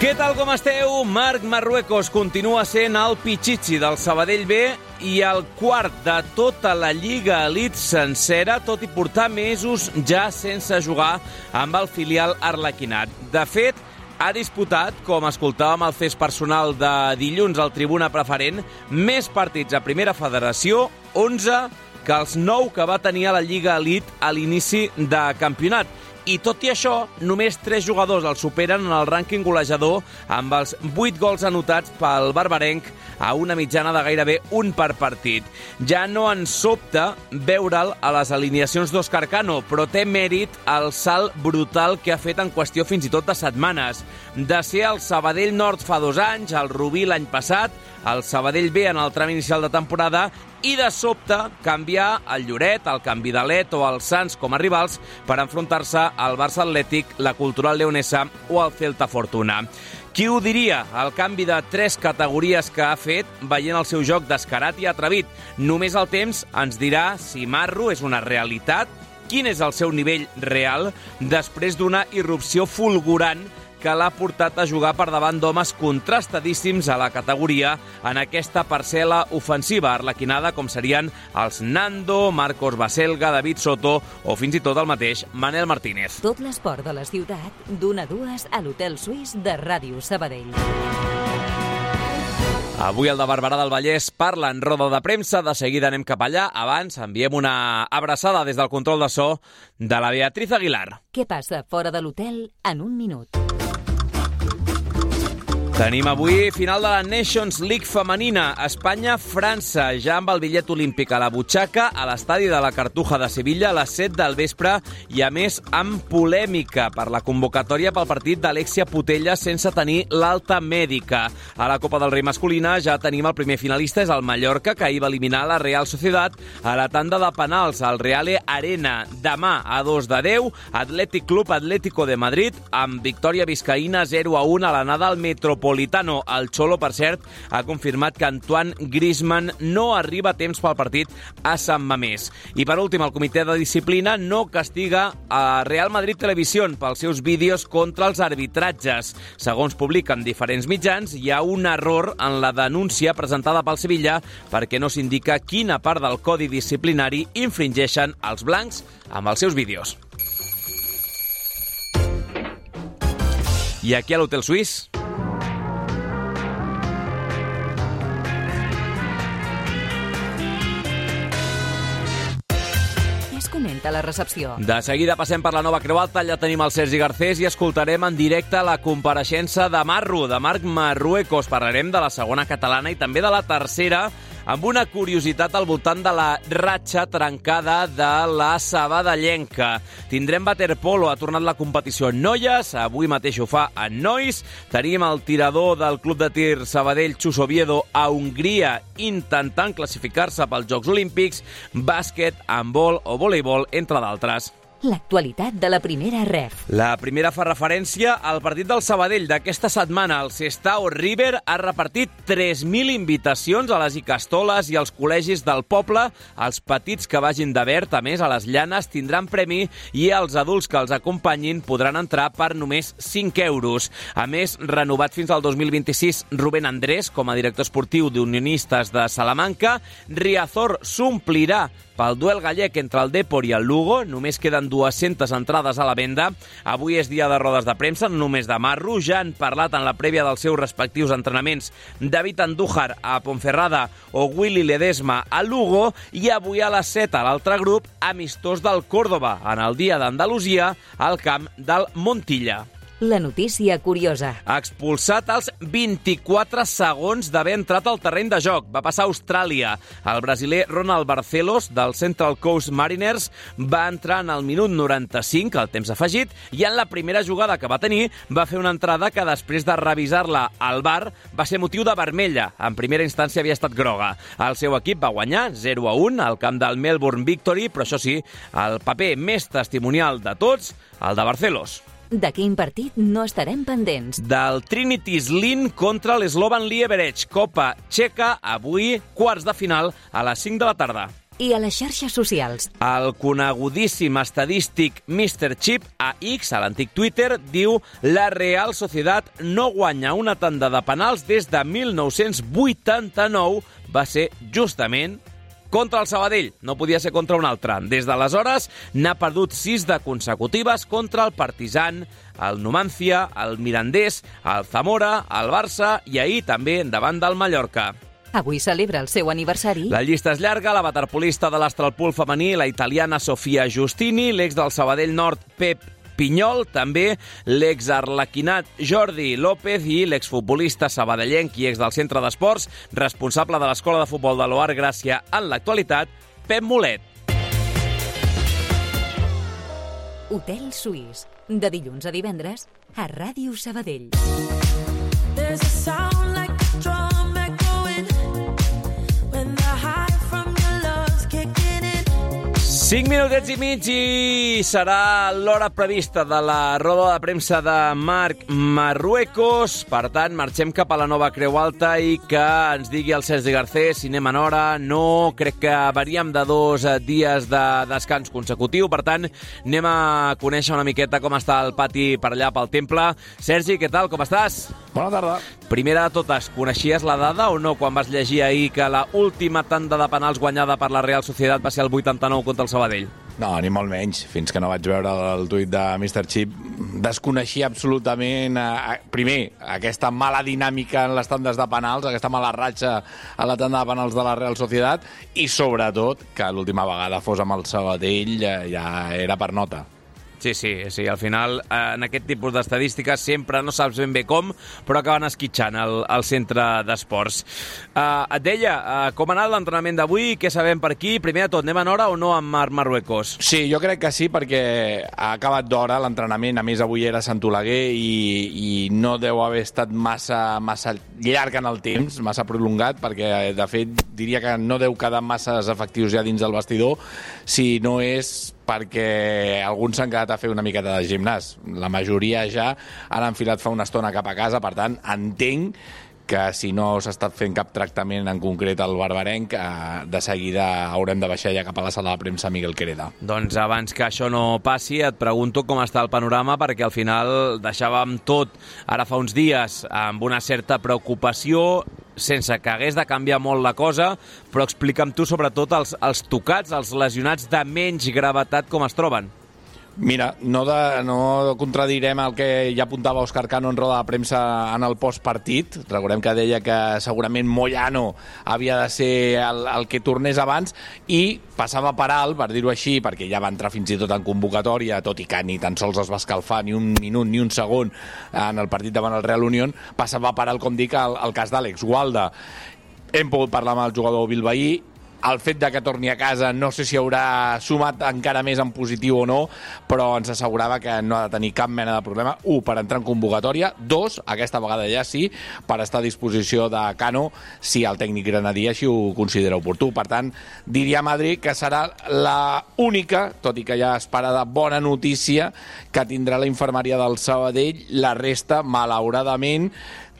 Què tal com esteu? Marc Marruecos continua sent el pitxitxi del Sabadell B i el quart de tota la Lliga Elite sencera, tot i portar mesos ja sense jugar amb el filial Arlequinat. De fet, ha disputat, com escoltàvem el fes personal de dilluns al Tribuna Preferent, més partits a Primera Federació, 11, que els 9 que va tenir a la Lliga Elite a l'inici de campionat i tot i això, només 3 jugadors el superen en el rànquing golejador amb els 8 gols anotats pel barbarenc a una mitjana de gairebé un per partit. Ja no ens sobta veure'l a les alineacions d'Òscar Cano, però té mèrit el salt brutal que ha fet en qüestió fins i tot de setmanes. De ser el Sabadell Nord fa dos anys, el Rubí l'any passat, el Sabadell B en el tram inicial de temporada i de sobte canviar el Lloret, el Canvi d'Alet o el Sants com a rivals per enfrontar-se al Barça Atlètic, la Cultural Leonesa o el Celta Fortuna. Qui ho diria? El canvi de tres categories que ha fet veient el seu joc descarat i atrevit. Només el temps ens dirà si Marro és una realitat, quin és el seu nivell real després d'una irrupció fulgurant que l'ha portat a jugar per davant d'homes contrastadíssims a la categoria en aquesta parcel·la ofensiva arlequinada com serien els Nando, Marcos Baselga, David Soto o fins i tot el mateix Manel Martínez. Tot l'esport de la ciutat, d'una a dues a l'Hotel Suís de Ràdio Sabadell. Avui el de Barberà del Vallès parla en roda de premsa. De seguida anem cap allà. Abans enviem una abraçada des del control de so de la Beatriz Aguilar. Què passa fora de l'hotel en un minut? Tenim avui final de la Nations League femenina. Espanya-França, ja amb el bitllet olímpic a la butxaca, a l'estadi de la Cartuja de Sevilla a les 7 del vespre i, a més, amb polèmica per la convocatòria pel partit d'Alexia Putella sense tenir l'alta mèdica. A la Copa del Rei masculina ja tenim el primer finalista, és el Mallorca, que ahir va eliminar la Real Societat a la tanda de penals al Reale Arena. Demà, a 2 de 10, Atlètic Club Atlético de Madrid, amb victòria viscaïna 0 a 1 a l'anada al Metropolitano Metropolitano. El Xolo, per cert, ha confirmat que Antoine Griezmann no arriba a temps pel partit a Sant Mamés. I per últim, el comitè de disciplina no castiga a Real Madrid Televisió pels seus vídeos contra els arbitratges. Segons publiquen diferents mitjans, hi ha un error en la denúncia presentada pel Sevilla perquè no s'indica quina part del codi disciplinari infringeixen els blancs amb els seus vídeos. I aquí a l'Hotel Suís comenta la recepció. De seguida passem per la nova Creu Alta, allà tenim el Sergi Garcés i escoltarem en directe la compareixença de Marro, de Marc Marruecos. Parlarem de la segona catalana i també de la tercera, amb una curiositat al voltant de la ratxa trencada de la Sabadellenca. Tindrem waterpolo, ha tornat la competició en noies, avui mateix ho fa en nois. Tenim el tirador del Club de Tir Sabadell, Xus Oviedo, a Hongria, intentant classificar-se pels Jocs Olímpics, bàsquet, handbol o voleibol, entre d'altres l'actualitat de la primera ref. La primera fa referència al partit del Sabadell d'aquesta setmana. El Sestao River ha repartit 3.000 invitacions a les Icastoles i als col·legis del poble. Els petits que vagin de verd, a més, a les llanes, tindran premi i els adults que els acompanyin podran entrar per només 5 euros. A més, renovat fins al 2026 Rubén Andrés com a director esportiu d'Unionistes de Salamanca, Riazor s'omplirà pel duel gallec entre el Depor i el Lugo. Només queden 200 entrades a la venda. Avui és dia de rodes de premsa, no només de Marro. Ja han parlat en la prèvia dels seus respectius entrenaments David Andújar a Ponferrada o Willy Ledesma a Lugo i avui a les 7 a l'altre grup amistós del Córdoba en el dia d'Andalusia al camp del Montilla. La notícia curiosa. Expulsat als 24 segons d'haver entrat al terreny de joc. Va passar a Austràlia. El brasiler Ronald Barcelos, del Central Coast Mariners, va entrar en el minut 95, al temps afegit, i en la primera jugada que va tenir va fer una entrada que després de revisar-la al bar va ser motiu de vermella. En primera instància havia estat groga. El seu equip va guanyar 0 a 1 al camp del Melbourne Victory, però això sí, el paper més testimonial de tots, el de Barcelos. De quin partit no estarem pendents? Del Trinity Slin contra l'Slovan Lieberech, Copa Txeca, avui quarts de final a les 5 de la tarda. I a les xarxes socials? El conegudíssim estadístic Mr. Chip a X, a l'antic Twitter, diu la Real Societat no guanya una tanda de penals des de 1989. Va ser justament contra el Sabadell. No podia ser contra un altre. Des d'aleshores n'ha perdut sis de consecutives contra el Partizan, el Numancia, el Mirandés, el Zamora, el Barça i ahir també davant del Mallorca. Avui celebra el seu aniversari. La llista és llarga, la waterpolista de l'Astralpool femení, la italiana Sofia Giustini, l'ex del Sabadell Nord Pep Pinyol, també l'ex-arlequinat Jordi López i l'exfutbolista sabadellenc i ex del centre d'esports, responsable de l'escola de futbol de l'Oar Gràcia en l'actualitat, Pep Molet. Hotel Suís, de dilluns a divendres, a Ràdio Sabadell. There's a sound 5 minutets i mig i serà l'hora prevista de la roda de premsa de Marc Marruecos. Per tant, marxem cap a la nova Creu Alta i que ens digui el Sergi Garcés si anem en hora. No, crec que varíem de dos eh, dies de descans consecutiu. Per tant, anem a conèixer una miqueta com està el pati per allà pel temple. Sergi, què tal? Com estàs? Bona tarda. Primera de totes, coneixies la dada o no quan vas llegir ahir que la última tanda de penals guanyada per la Real Societat va ser el 89 contra el Sabadell? No, ni molt menys. Fins que no vaig veure el tuit de Mr. Chip, desconeixia absolutament, eh, primer, aquesta mala dinàmica en les tandes de penals, aquesta mala ratxa a la tanda de penals de la Real Societat, i sobretot que l'última vegada fos amb el Sabadell eh, ja era per nota. Sí, sí, sí. Al final, eh, en aquest tipus d'estadístiques sempre no saps ben bé com, però acaben esquitxant el, el centre d'esports. Eh, et deia, eh, com ha anat l'entrenament d'avui? Què sabem per aquí? Primer de tot, anem en hora o no amb Marc Marruecos? Sí, jo crec que sí, perquè ha acabat d'hora l'entrenament. A més, avui era Sant Oleguer i, i no deu haver estat massa, massa llarg en el temps, massa prolongat, perquè, de fet, diria que no deu quedar masses efectius ja dins del vestidor, si no és perquè alguns s'han quedat a fer una miqueta de gimnàs. La majoria ja han enfilat fa una estona cap a casa, per tant, entenc que si no s'ha estat fent cap tractament en concret al barbarenc, eh, de seguida haurem de baixar ja cap a la sala de premsa Miguel Quereda. Doncs abans que això no passi, et pregunto com està el panorama, perquè al final deixàvem tot ara fa uns dies amb una certa preocupació, sense que hagués de canviar molt la cosa, però explica'm tu sobretot els, els tocats, els lesionats de menys gravetat com es troben. Mira, no, de, no contradirem el que ja apuntava Òscar Cano en roda de premsa en el postpartit. Recordem que deia que segurament Moyano havia de ser el, el que tornés abans i passava per alt, per dir-ho així, perquè ja va entrar fins i tot en convocatòria, tot i que ni tan sols es va escalfar ni un minut ni un segon en el partit davant el Real Unión, passava per alt, com dic, el, el cas d'Àlex Gualda. Hem pogut parlar amb el jugador bilbaí el fet de que torni a casa no sé si haurà sumat encara més en positiu o no, però ens assegurava que no ha de tenir cap mena de problema. Un, per entrar en convocatòria. Dos, aquesta vegada ja sí, per estar a disposició de Cano si el tècnic granadí així ho considera oportú. Per tant, diria a Madrid que serà la única, tot i que ja es para de bona notícia, que tindrà la infermeria del Sabadell. La resta, malauradament,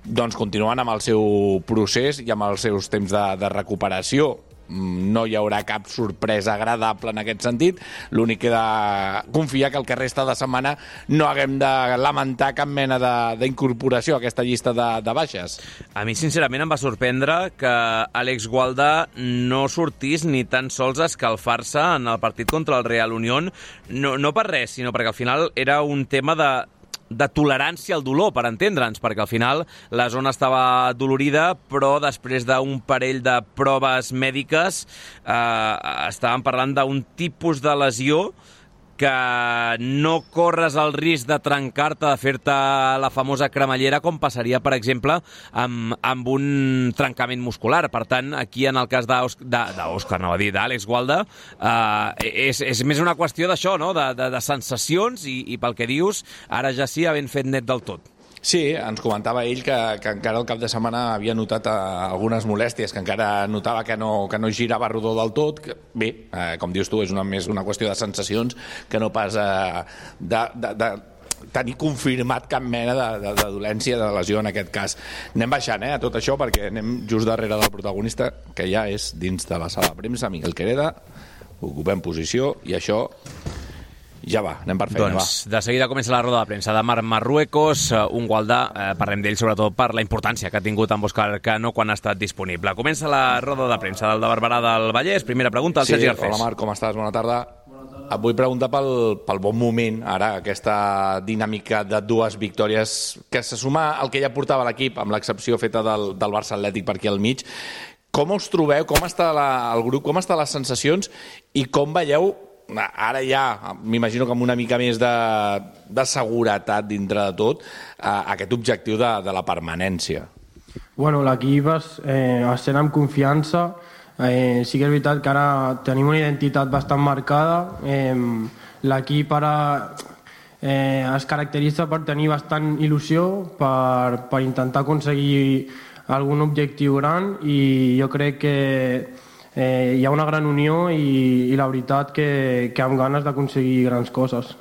doncs continuen amb el seu procés i amb els seus temps de, de recuperació no hi haurà cap sorpresa agradable en aquest sentit. L'únic que de confiar que el que resta de setmana no haguem de lamentar cap mena d'incorporació a aquesta llista de, de baixes. A mi, sincerament, em va sorprendre que Àlex Gualda no sortís ni tan sols a escalfar-se en el partit contra el Real Unión, no, no per res, sinó perquè al final era un tema de de tolerància al dolor, per entendre'ns, perquè al final la zona estava dolorida, però després d'un parell de proves mèdiques eh, estàvem parlant d'un tipus de lesió que no corres el risc de trencar-te, de fer-te la famosa cremallera, com passaria, per exemple, amb, amb un trencament muscular. Per tant, aquí, en el cas d'Òscar, no va dir, d'Àlex Gualda, eh, és, és més una qüestió d'això, no? de, de, de sensacions i, i pel que dius, ara ja sí, havent fet net del tot. Sí, ens comentava ell que, que encara el cap de setmana havia notat eh, algunes molèsties, que encara notava que no, que no girava rodó del tot. Que, bé, eh, com dius tu, és una, més una qüestió de sensacions que no pas eh, de, de, de tenir confirmat cap mena de, de, de dolència, de lesió en aquest cas. Anem baixant eh, a tot això perquè anem just darrere del protagonista, que ja és dins de la sala de premsa, Miguel Quereda, ocupem posició i això ja va, anem per feina, doncs, va. de seguida comença la roda de premsa de Marc Marruecos, eh, un Gualdà, eh, parlem d'ell sobretot per la importància que ha tingut amb Òscar Cano quan ha estat disponible. Comença la roda de premsa del de Barberà del Vallès. Primera pregunta al sí, Sergi Garcés. Hola Marc, com estàs? Bona tarda. Et vull preguntar pel, pel bon moment, ara, aquesta dinàmica de dues victòries que se suma al que ja portava l'equip, amb l'excepció feta del, del Barça Atlètic per aquí al mig. Com us trobeu? Com està la, el grup? Com estan les sensacions? I com veieu ara ja, m'imagino que amb una mica més de, de seguretat dintre de tot, eh, aquest objectiu de, de la permanència. Bueno, l'equip es, eh, es sent amb confiança. Eh, sí que és veritat que ara tenim una identitat bastant marcada. Eh, l'equip ara eh, es caracteritza per tenir bastant il·lusió, per, per intentar aconseguir algun objectiu gran i jo crec que eh, hi ha una gran unió i, i la veritat que, que amb ganes d'aconseguir grans coses.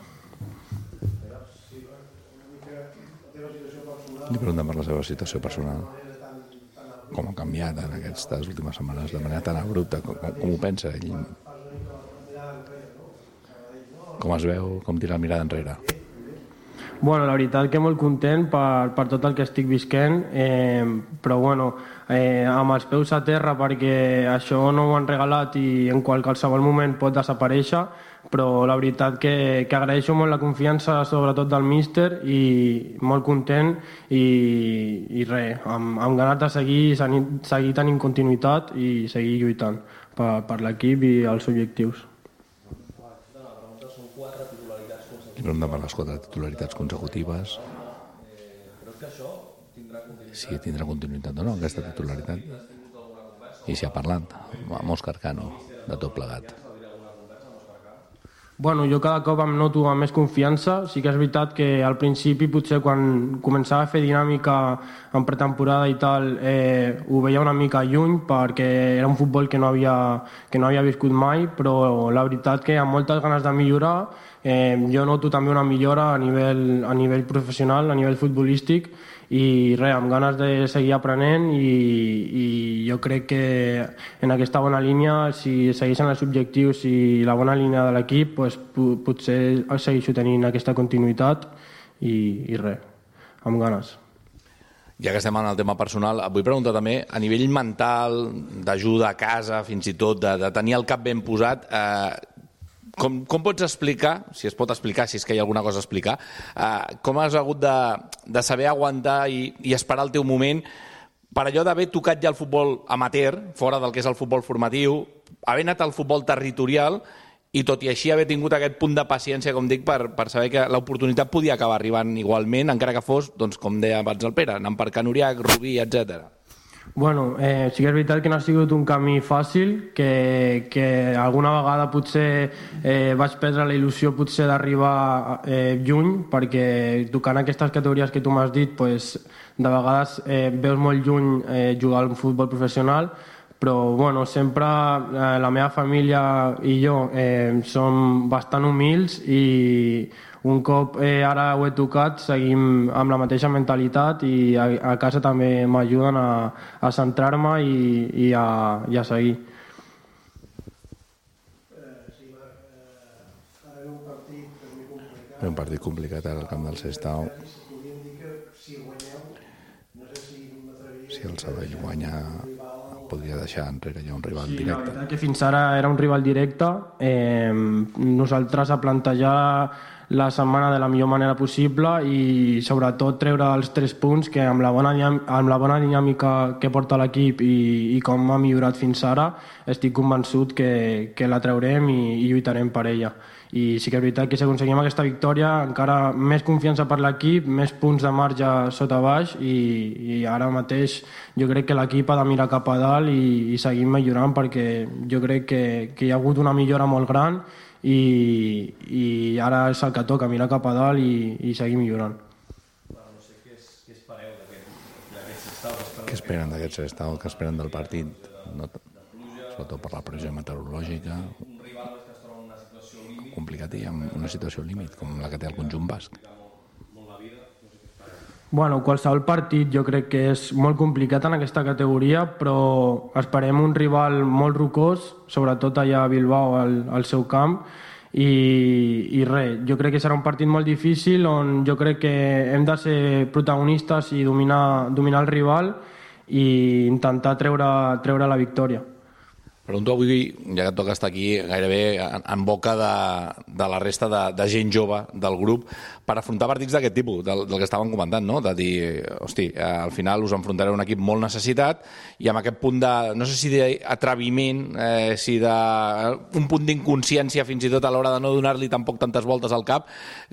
Li preguntem per la seva situació personal. Com ha canviat en aquestes últimes setmanes de manera tan abrupta? Com, com, com ho pensa ell? Com es veu? Com tira la mirada enrere? Bueno, la veritat que molt content per, per tot el que estic visquent, eh, però bueno, eh, amb els peus a terra perquè això no ho han regalat i en qualsevol moment pot desaparèixer, però la veritat que, que agraeixo molt la confiança sobretot del míster i molt content i, i res, amb, amb ganes de seguir, seguir tenint continuïtat i seguir lluitant per, per l'equip i els objectius. Pregunta per les quatre titularitats consecutives. Si tindrà continuïtat o no, aquesta titularitat. I si ha parlat amb Òscar Cano de tot plegat. Bueno, jo cada cop em noto amb més confiança. Sí que és veritat que al principi, potser quan començava a fer dinàmica en pretemporada i tal, eh, ho veia una mica lluny perquè era un futbol que no havia, que no havia viscut mai, però la veritat que amb moltes ganes de millorar, eh, jo noto també una millora a nivell, a nivell professional, a nivell futbolístic, i res, amb ganes de seguir aprenent i, i jo crec que en aquesta bona línia, si segueixen els objectius i la bona línia de l'equip, pues, potser segueixo tenint aquesta continuïtat i, i res, amb ganes. Ja que estem en el tema personal, et vull preguntar també, a nivell mental, d'ajuda a casa, fins i tot, de, de tenir el cap ben posat, eh, com, com pots explicar, si es pot explicar, si és que hi ha alguna cosa a explicar, eh, com has hagut de, de saber aguantar i, i esperar el teu moment per allò d'haver tocat ja el futbol amateur, fora del que és el futbol formatiu, haver anat al futbol territorial i tot i així haver tingut aquest punt de paciència, com dic, per, per saber que l'oportunitat podia acabar arribant igualment, encara que fos, doncs, com deia abans el Pere, anant per Canuriac, Rubí, etc. Bueno, eh, sí que és veritat que no ha sigut un camí fàcil, que, que alguna vegada potser eh, vaig perdre la il·lusió potser d'arribar eh, lluny, perquè tocant aquestes categories que tu m'has dit, pues, de vegades eh, veus molt lluny eh, jugar al futbol professional, però bueno, sempre eh, la meva família i jo eh, som bastant humils i un cop eh, ara ho he tocat, seguim amb la mateixa mentalitat i a, a casa també m'ajuden a, a centrar-me i, i, a, i a seguir. un partit complicat ara al camp del Sestau. Si el Sabell guanya podria deixar enrere ja un rival Sí, la directe. veritat que fins ara era un rival directe. Eh, nosaltres a plantejar la setmana de la millor manera possible i sobretot treure els tres punts que amb la bona, amb la bona dinàmica que porta l'equip i, i com ha millorat fins ara estic convençut que, que la traurem i, i lluitarem per ella. I sí que és veritat que si aconseguim aquesta victòria encara més confiança per l'equip, més punts de marge sota baix i, i ara mateix jo crec que l'equip ha de mirar cap a dalt i, i seguir millorant perquè jo crec que, que hi ha hagut una millora molt gran i, i ara és el que toca, mirar cap a dalt i, i seguir millorant. Què esperen d'aquest Sestao? Què esperen del partit? No, sobretot per la pressió meteorològica. Complicat i amb una situació límit, com la que té el conjunt basc. Bueno, qualsevol partit jo crec que és molt complicat en aquesta categoria, però esperem un rival molt rocós, sobretot allà a Bilbao, al, al seu camp, i, i res, jo crec que serà un partit molt difícil on jo crec que hem de ser protagonistes i dominar, dominar el rival i intentar treure, treure la victòria. Pregunto avui, ja que et toca estar aquí, gairebé en, en boca de, de la resta de, de gent jove del grup per afrontar partits d'aquest tipus, del, del que estàvem comentant, no? de dir, hosti, eh, al final us enfrontareu a un equip molt necessitat i amb aquest punt de, no sé si d'atreviment, eh, si de un punt d'inconsciència fins i tot a l'hora de no donar-li tampoc tantes voltes al cap,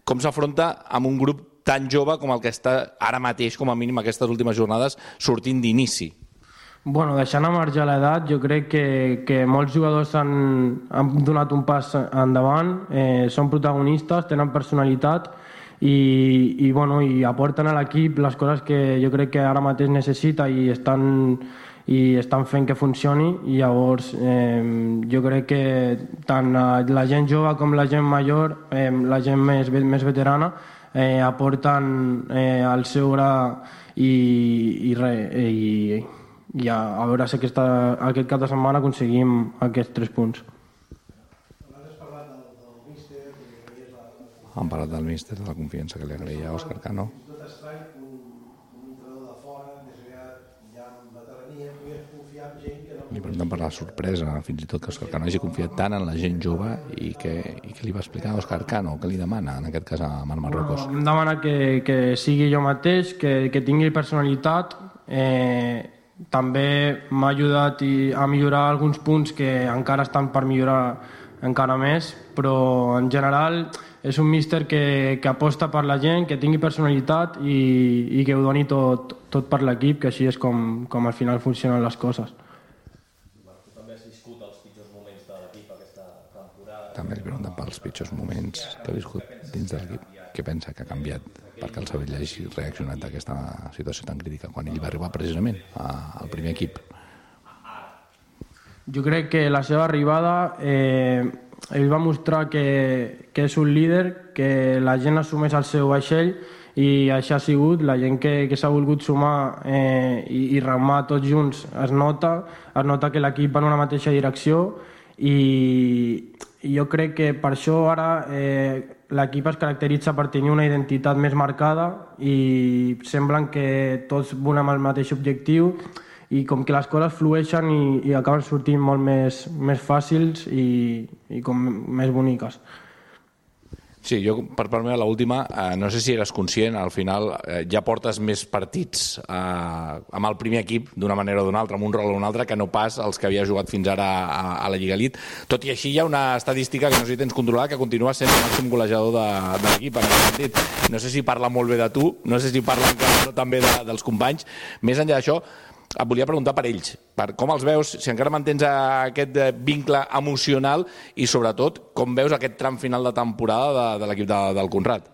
com s'afronta amb un grup tan jove com el que està ara mateix, com a mínim aquestes últimes jornades, sortint d'inici. Bueno, deixant a marge l'edat, jo crec que, que molts jugadors han, han donat un pas endavant, eh, són protagonistes, tenen personalitat i, i, bueno, i aporten a l'equip les coses que jo crec que ara mateix necessita i estan, i estan fent que funcioni. I llavors eh, jo crec que tant la gent jove com la gent major, eh, la gent més, més veterana, eh, aporten eh, el seu gra i, i, re, i, i a, a veure si aquesta, aquest cap de setmana aconseguim aquests tres punts. Han parlat del míster, de la confiança que li agraïa a Òscar Cano. Li pregunten per la sorpresa, fins i tot que Òscar Cano hagi confiat tant en la gent jove i que, i que li va explicar a Òscar Cano, que li demana, en aquest cas a Marc Marruecos. Em demana que, que sigui jo mateix, que, que tingui personalitat, eh, també m'ha ajudat i, a millorar alguns punts que encara estan per millorar encara més, però en general és un míster que, que aposta per la gent, que tingui personalitat i, i que ho doni tot, tot per l'equip, que així és com, com al final funcionen les coses. També li pregunten pels pitjors moments que ha viscut dins de l'equip. Què pensa que ha canviat perquè el Sevilla hagi reaccionat a aquesta situació tan crítica quan ell va arribar precisament al primer equip? Jo crec que la seva arribada eh, ell va mostrar que, que és un líder, que la gent assumeix el seu vaixell i això ha sigut, la gent que, que s'ha volgut sumar eh, i, i remar tots junts es nota, es nota que l'equip va en una mateixa direcció i, i jo crec que per això ara eh, l'equip es caracteritza per tenir una identitat més marcada i semblen que tots volem el mateix objectiu i com que les coses flueixen i, i acaben sortint molt més, més fàcils i, i com més boniques. Sí, jo per part meva l'última, eh, no sé si eres conscient, al final eh, ja portes més partits eh, amb el primer equip d'una manera o d'una altra, amb un rol o un altre, que no pas els que havia jugat fins ara a, a la Lliga Elite. Tot i així hi ha una estadística que no sé si tens controlada, que continua sent el màxim golejador de, de l'equip en aquest sentit. No sé si parla molt bé de tu, no sé si parla encara també de, dels companys. Més enllà d'això, et volia preguntar per ells, per com els veus, si encara mantens aquest eh, vincle emocional i sobretot com veus aquest tram final de temporada de, de l'equip de, del Conrad.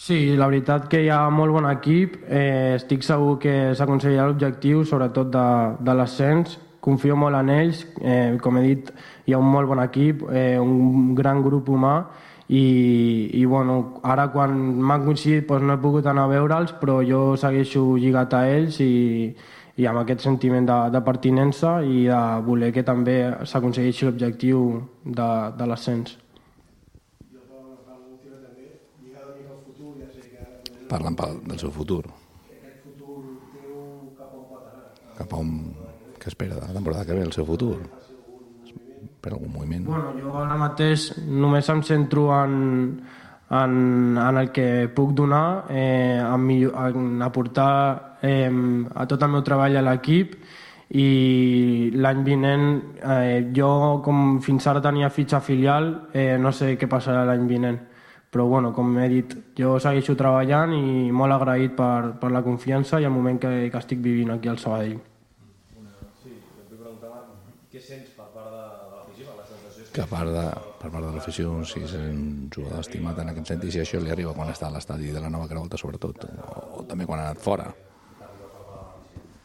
Sí, la veritat que hi ha molt bon equip, eh, estic segur que s'aconseguirà l'objectiu, sobretot de, de l'ascens, confio molt en ells, eh, com he dit, hi ha un molt bon equip, eh, un gran grup humà, i, i bueno, ara quan m'han coincidit doncs no he pogut anar a veure'ls, però jo segueixo lligat a ells i, i amb aquest sentiment de, de pertinença i de voler que també s'aconsegueixi l'objectiu de, de l'ascens. Parlen pel, del seu futur. Cap a on... Què espera de la temporada que ve, el seu futur? Per algun moviment? Bueno, jo ara mateix només em centro en, en, en el que puc donar, eh, en, millo- en aportar eh, a tot el meu treball a l'equip i l'any vinent eh, jo com fins ara tenia fitxa filial eh, no sé què passarà l'any vinent però bueno, com he dit, jo segueixo treballant i molt agraït per, per la confiança i el moment que, que estic vivint aquí al Sabadell. Que a part de, per part de l'afició sí, és un jugador estimat en aquest sentit i això li arriba quan està a l'estadi de la Nova Creuta sobretot o, o també quan ha anat fora.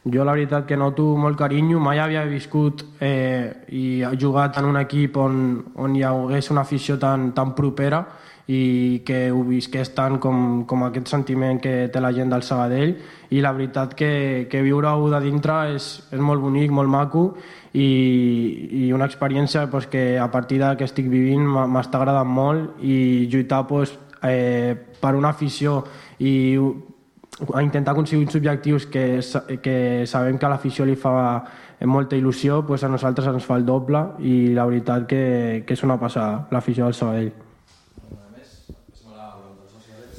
Jo la veritat que noto molt carinyo, mai havia viscut eh, i jugat en un equip on, on hi hagués una afició tan, tan propera i que ho visqués tant com, com aquest sentiment que té la gent del Sabadell. I la veritat que, que viure-ho de dintre és, és molt bonic, molt maco i, i una experiència pues, que a partir de que estic vivint m'ha- m'està agradant molt i lluitar pues, eh, per una afició i a intentar aconseguir uns objectius que, que sabem que a l'afició li fa molta il·lusió, pues a nosaltres ens fa el doble i la veritat que, que és una passada, l'afició del Sabadell.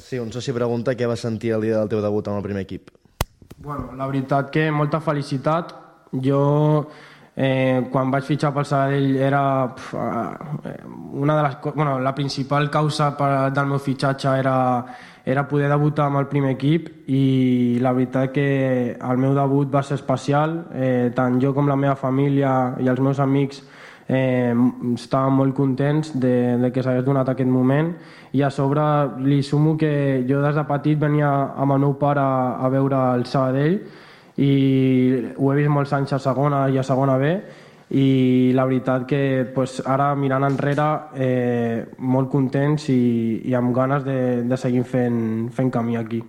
Sí, un soci pregunta què vas sentir el dia del teu debut amb el primer equip. Bueno, la veritat que molta felicitat. Jo, eh, quan vaig fitxar pel Sabadell, era pf, eh, una de les, bueno, la principal causa per, del meu fitxatge era, era poder debutar amb el primer equip i la veritat que el meu debut va ser especial. Eh, tant jo com la meva família i els meus amics eh, estàvem molt contents de, de que s'hagués donat aquest moment i a sobre li sumo que jo des de petit venia amb el meu pare a, a veure el Sabadell i ho he vist molts anys a segona i a segona B i la veritat que pues, ara mirant enrere eh, molt contents i, i amb ganes de, de seguir fent, fent camí aquí.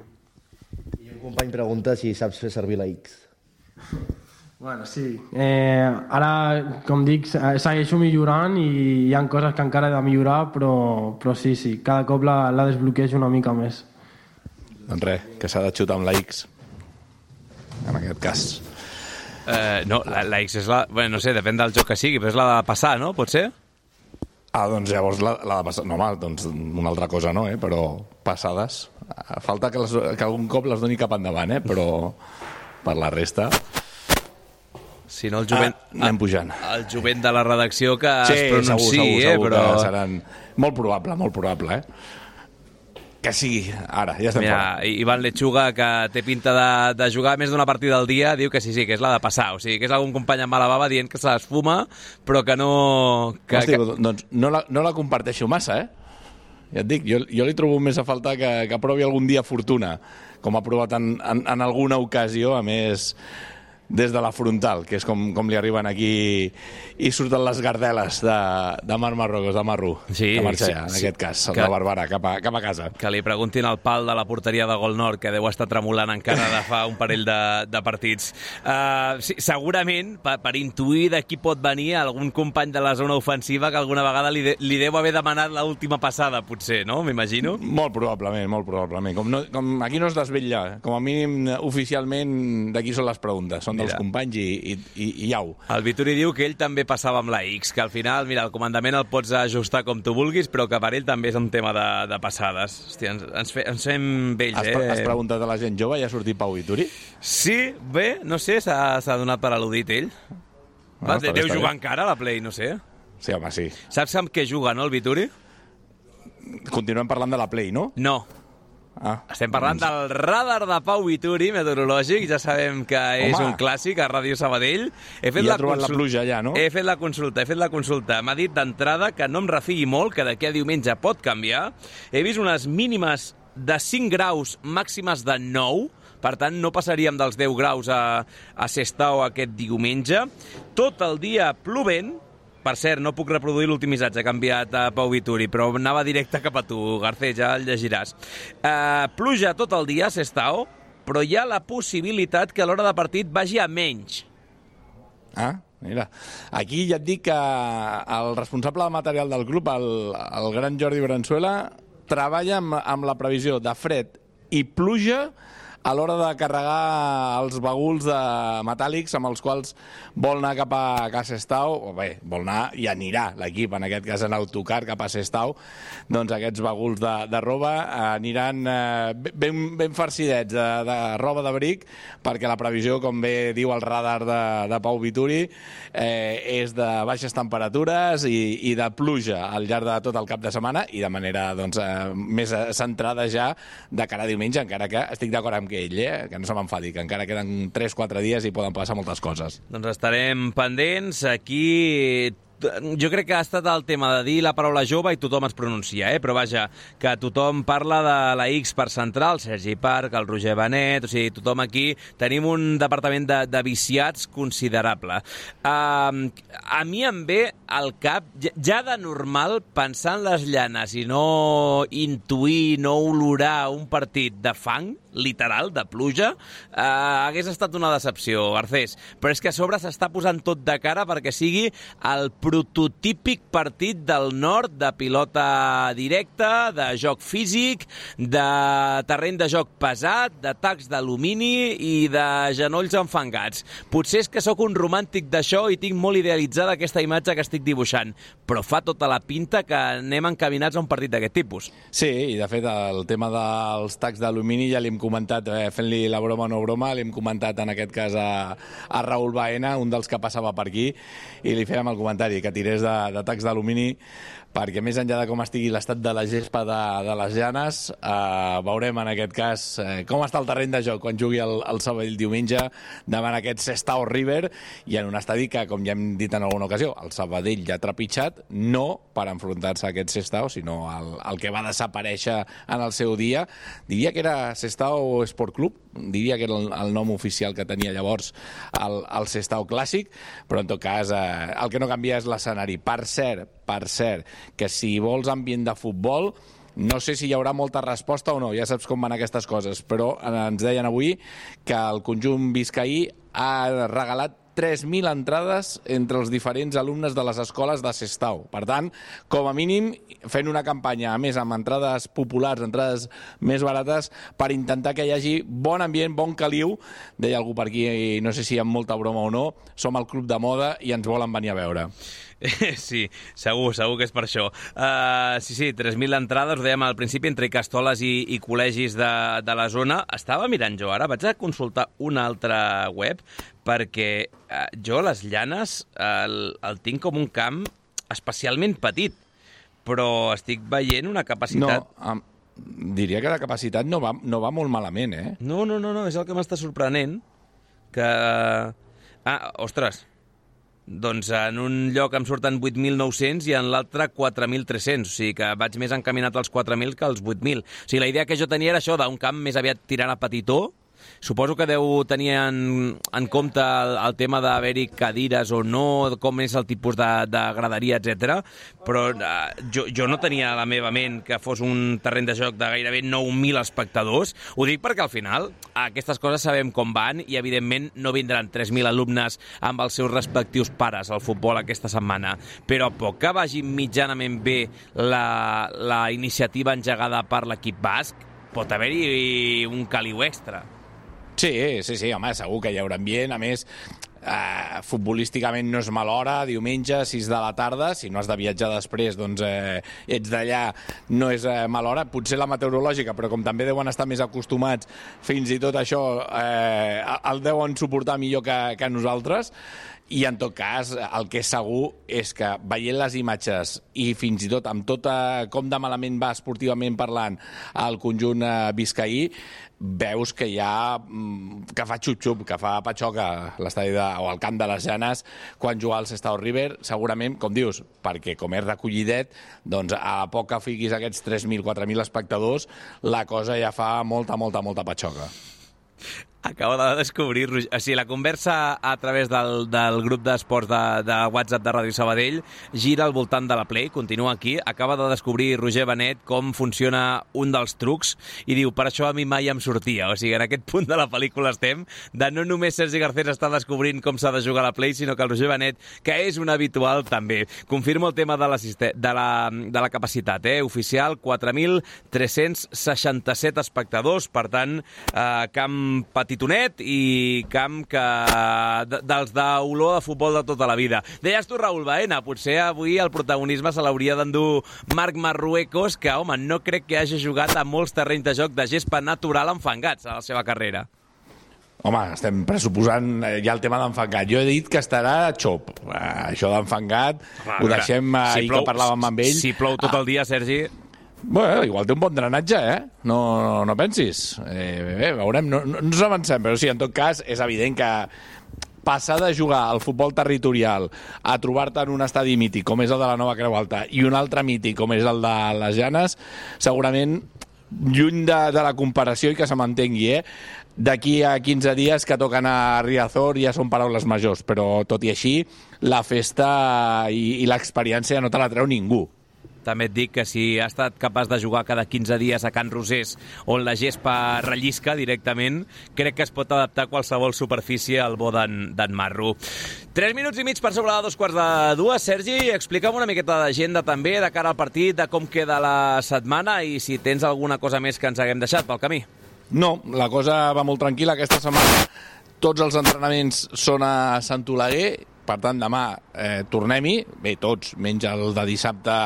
I un company pregunta si saps fer servir la X. Bueno, sí. Eh, ara, com dic, se- segueixo millorant i hi ha coses que encara he de millorar, però, però sí, sí, cada cop la, la desbloquejo una mica més. doncs res, que s'ha de xutar amb la X en aquest cas Eh, no, la, la X és la... Bueno, no sé, depèn del joc que sigui, però és la de passar, no? Pot ser? Ah, doncs llavors la, la de passar... No, home, doncs una altra cosa no, eh? Però passades... Ah, Falta que, les, que algun cop les doni cap endavant, eh? Però per la resta... Si no, el jovent... Ah, anem pujant. El jovent de la redacció que sí, es pronunciï, segur, segur, eh? segur Però... que seran... Molt probable, molt probable, eh? Que sigui, ara, ja estem Mira, fora. Ivan Lechuga, que té pinta de, de jugar més d'una partida al dia, diu que sí, sí, que és la de passar. O sigui, que és algun company amb mala bava dient que se l'esfuma, però que no... Que, Hosti, que... doncs no la, no la comparteixo massa, eh? Ja et dic, jo, jo li trobo més a faltar que, que provi algun dia fortuna, com ha provat en, en, en alguna ocasió, a més des de la frontal, que és com, com li arriben aquí i surten les gardeles de, de Marc Marrocos, de Marro, Sí, que marxa sí, ja, en sí. aquest cas, Que- de Barberà, cap a, cap a casa. que li preguntin al pal de la porteria de Gol Nord, que deu estar tremolant encara de fa un parell de, de partits. Uh, sí, segurament, per, per intuir de qui pot venir algun company de la zona ofensiva que alguna vegada li, de, li deu haver demanat l'última passada, potser, no? M'imagino. Molt probablement, molt probablement. Com, no, com aquí no es desvetlla, com a mínim oficialment d'aquí són les preguntes, són dels Mira. companys i, i, i, i au. El Vituri diu que ell també passava amb la X, que al final, mira, el comandament el pots ajustar com tu vulguis, però que per ell també és un tema de, de passades. Hòstia, ens, ens, fe, ens fem vells, Has, eh? has preguntat a la gent jove i ha sortit Pau Vituri? Sí, bé, no sé, s'ha donat per al·ludit ell. Ah, Va, bé, deu jugar bé. encara a la Play, no sé. Sí, home, sí. Saps amb què juga, no, el Vituri? Continuem parlant de la Play, no? No. Ah, Estem parlant del radar de Pau Vituri, meteorològic. Ja sabem que és Home. un clàssic a Ràdio Sabadell. He fet I ha la trobat la consul- pluja allà, no? He fet la consulta, he fet la consulta. M'ha dit d'entrada que no em refiï molt, que d'aquí a diumenge pot canviar. He vist unes mínimes de 5 graus, màximes de 9, per tant, no passaríem dels 10 graus a, a Sestao aquest diumenge. Tot el dia plovent, per cert, no puc reproduir l'últim missatge que ha enviat a Pau Vituri, però anava directe cap a tu, Garcés, ja el llegiràs. Uh, pluja tot el dia Sestao, però hi ha la possibilitat que a l'hora de partit vagi a menys. Ah, mira. Aquí ja et dic que el responsable de material del club, el, el gran Jordi Branzuela, treballa amb, amb la previsió de fred i pluja a l'hora de carregar els baguls de metàl·lics amb els quals vol anar cap a Casa Estau, o bé, vol anar i anirà l'equip, en aquest cas en autocar cap a Sestau, doncs aquests baguls de, de roba aniran eh, ben, ben farcidets de, de roba d'abric, perquè la previsió, com bé diu el radar de, de Pau Vituri, eh, és de baixes temperatures i, i de pluja al llarg de tot el cap de setmana i de manera doncs, eh, més eh, centrada ja de cara a diumenge, encara que estic d'acord amb que ell, eh, que no se m'enfadi, que encara queden 3-4 dies i poden passar moltes coses. Doncs estarem pendents. Aquí jo crec que ha estat el tema de dir la paraula jove i tothom es pronuncia, eh? però vaja, que tothom parla de la X per central, Sergi Parc, el Roger Benet, o sigui, tothom aquí tenim un departament de, de viciats considerable. Uh, a mi em ve al cap, ja de normal, pensar en les llanes i no intuir, no olorar un partit de fang, literal, de pluja, eh, hagués estat una decepció, Garcés. Però és que a sobre s'està posant tot de cara perquè sigui el prototípic partit del nord de pilota directa, de joc físic, de terreny de joc pesat, d'atacs d'alumini i de genolls enfangats. Potser és que sóc un romàntic d'això i tinc molt idealitzada aquesta imatge que estic dibuixant, però fa tota la pinta que anem encaminats a un partit d'aquest tipus. Sí, i de fet el tema dels tacs d'alumini ja l'hem comentat, eh, fent-li la broma o no broma, l'hem comentat en aquest cas a, a Raül Baena, un dels que passava per aquí, i li fèiem el comentari que tirés de, de tacs d'alumini perquè més enllà de com estigui l'estat de la gespa de, de les llanes, eh, veurem en aquest cas eh, com està el terreny de joc quan jugui el, el Sabadell diumenge davant aquest Sestao River i en un estadi que, com ja hem dit en alguna ocasió, el Sabadell ja ha trepitjat, no per enfrontar-se a aquest Sestao, sinó el, el que va desaparèixer en el seu dia. Diria que era Sestao Sport Club, diria que era el, el nom oficial que tenia llavors el, el Sestao Clàssic, però en tot cas eh, el que no canvia és l'escenari. Per cert, per cert, que si vols ambient de futbol, no sé si hi haurà molta resposta o no, ja saps com van aquestes coses, però eh, ens deien avui que el conjunt viscaí ha regalat 3.000 entrades entre els diferents alumnes de les escoles de Sestau. Per tant, com a mínim, fent una campanya, a més, amb entrades populars, entrades més barates, per intentar que hi hagi bon ambient, bon caliu. Deia algú per aquí, no sé si amb molta broma o no, som el club de moda i ens volen venir a veure. Sí, segur, segur que és per això. Uh, sí, sí, 3.000 entrades, ho dèiem al principi, entre castoles i, i col·legis de, de la zona. Estava mirant jo ara, vaig a consultar una altra web, perquè uh, jo les llanes el, el tinc com un camp especialment petit, però estic veient una No, capacitat... am, diria que la capacitat no va, no va molt malament, eh? No, no, no, no, és el que m'està sorprenent, que... Ah, ostres, doncs en un lloc em surten 8.900 i en l'altre 4.300, o sigui que vaig més encaminat als 4.000 que als 8.000. O sigui, la idea que jo tenia era això, d'un camp més aviat tirant a petitó, Suposo que deu tenir en, en compte el, el tema d'haver-hi cadires o no, com és el tipus de, de graderia, etc. Però eh, jo, jo no tenia a la meva ment que fos un terreny de joc de gairebé 9.000 espectadors. Ho dic perquè al final aquestes coses sabem com van i evidentment no vindran 3.000 alumnes amb els seus respectius pares al futbol aquesta setmana. Però a poc que vagi mitjanament bé la, la iniciativa engegada per l'equip basc, pot haver-hi un caliu extra. Sí, sí, sí, home, segur que hi haurà ambient. A més, eh, futbolísticament no és mala hora, diumenge, 6 de la tarda, si no has de viatjar després, doncs eh, ets d'allà, no és eh, mala hora. Potser la meteorològica, però com també deuen estar més acostumats, fins i tot això eh, el deuen suportar millor que, que nosaltres, i en tot cas, el que és segur és que veient les imatges i fins i tot amb tot eh, com de malament va esportivament parlant el conjunt eh, viscaí, veus que hi ha mm, que fa xup-xup, que fa patxoca l'estadi o el camp de les Llanes quan juga al Sestao River, segurament, com dius, perquè com és recollidet, doncs a poc que fiquis aquests 3.000, 4.000 espectadors, la cosa ja fa molta, molta, molta patxoca. Acabo de descobrir... O sigui, la conversa a través del, del grup d'esports de, de WhatsApp de Ràdio Sabadell gira al voltant de la Play, continua aquí. Acaba de descobrir Roger Benet com funciona un dels trucs i diu, per això a mi mai em sortia. O sigui, en aquest punt de la pel·lícula estem, de no només Sergi Garcés està descobrint com s'ha de jugar a la Play, sinó que el Roger Benet, que és un habitual també. Confirmo el tema de, de, la, de la capacitat, eh? oficial, 4.367 espectadors, per tant, eh, camp petitonet i camp que, de, dels d'olor de futbol de tota la vida. Deies tu, Raül Baena, potser avui el protagonisme se l'hauria d'endur Marc Marruecos, que, home, no crec que hagi jugat a molts terrenys de joc de gespa natural enfangats a la seva carrera. Home, estem pressuposant eh, ja el tema d'enfangat. Jo he dit que estarà xop. Eh, això d'enfangat ho deixem eh, ahir que parlàvem amb ell. Si plou tot el dia, Sergi... Bueno, igual té un bon drenatge, eh? No, no, no pensis. Eh, bé, bé, veurem. No, no, ens avancem, però sí, en tot cas, és evident que passar de jugar al futbol territorial a trobar-te en un estadi mític com és el de la Nova Creu Alta i un altre mític com és el de les Llanes, segurament lluny de, de la comparació i que se m'entengui, eh? D'aquí a 15 dies que toquen a Riazor ja són paraules majors, però tot i així la festa i, i l'experiència no te la treu ningú. També et dic que si ha estat capaç de jugar cada 15 dies a Can Rosés, on la gespa rellisca directament, crec que es pot adaptar a qualsevol superfície al bo d'en Marro. 3 minuts i mig per sobre de dos quarts de dues. Sergi, explica'm una miqueta d'agenda també de cara al partit, de com queda la setmana i si tens alguna cosa més que ens haguem deixat pel camí. No, la cosa va molt tranquil·la aquesta setmana. Tots els entrenaments són a Sant Oleguer, per tant, demà eh, tornem-hi, bé, tots, menys el de dissabte,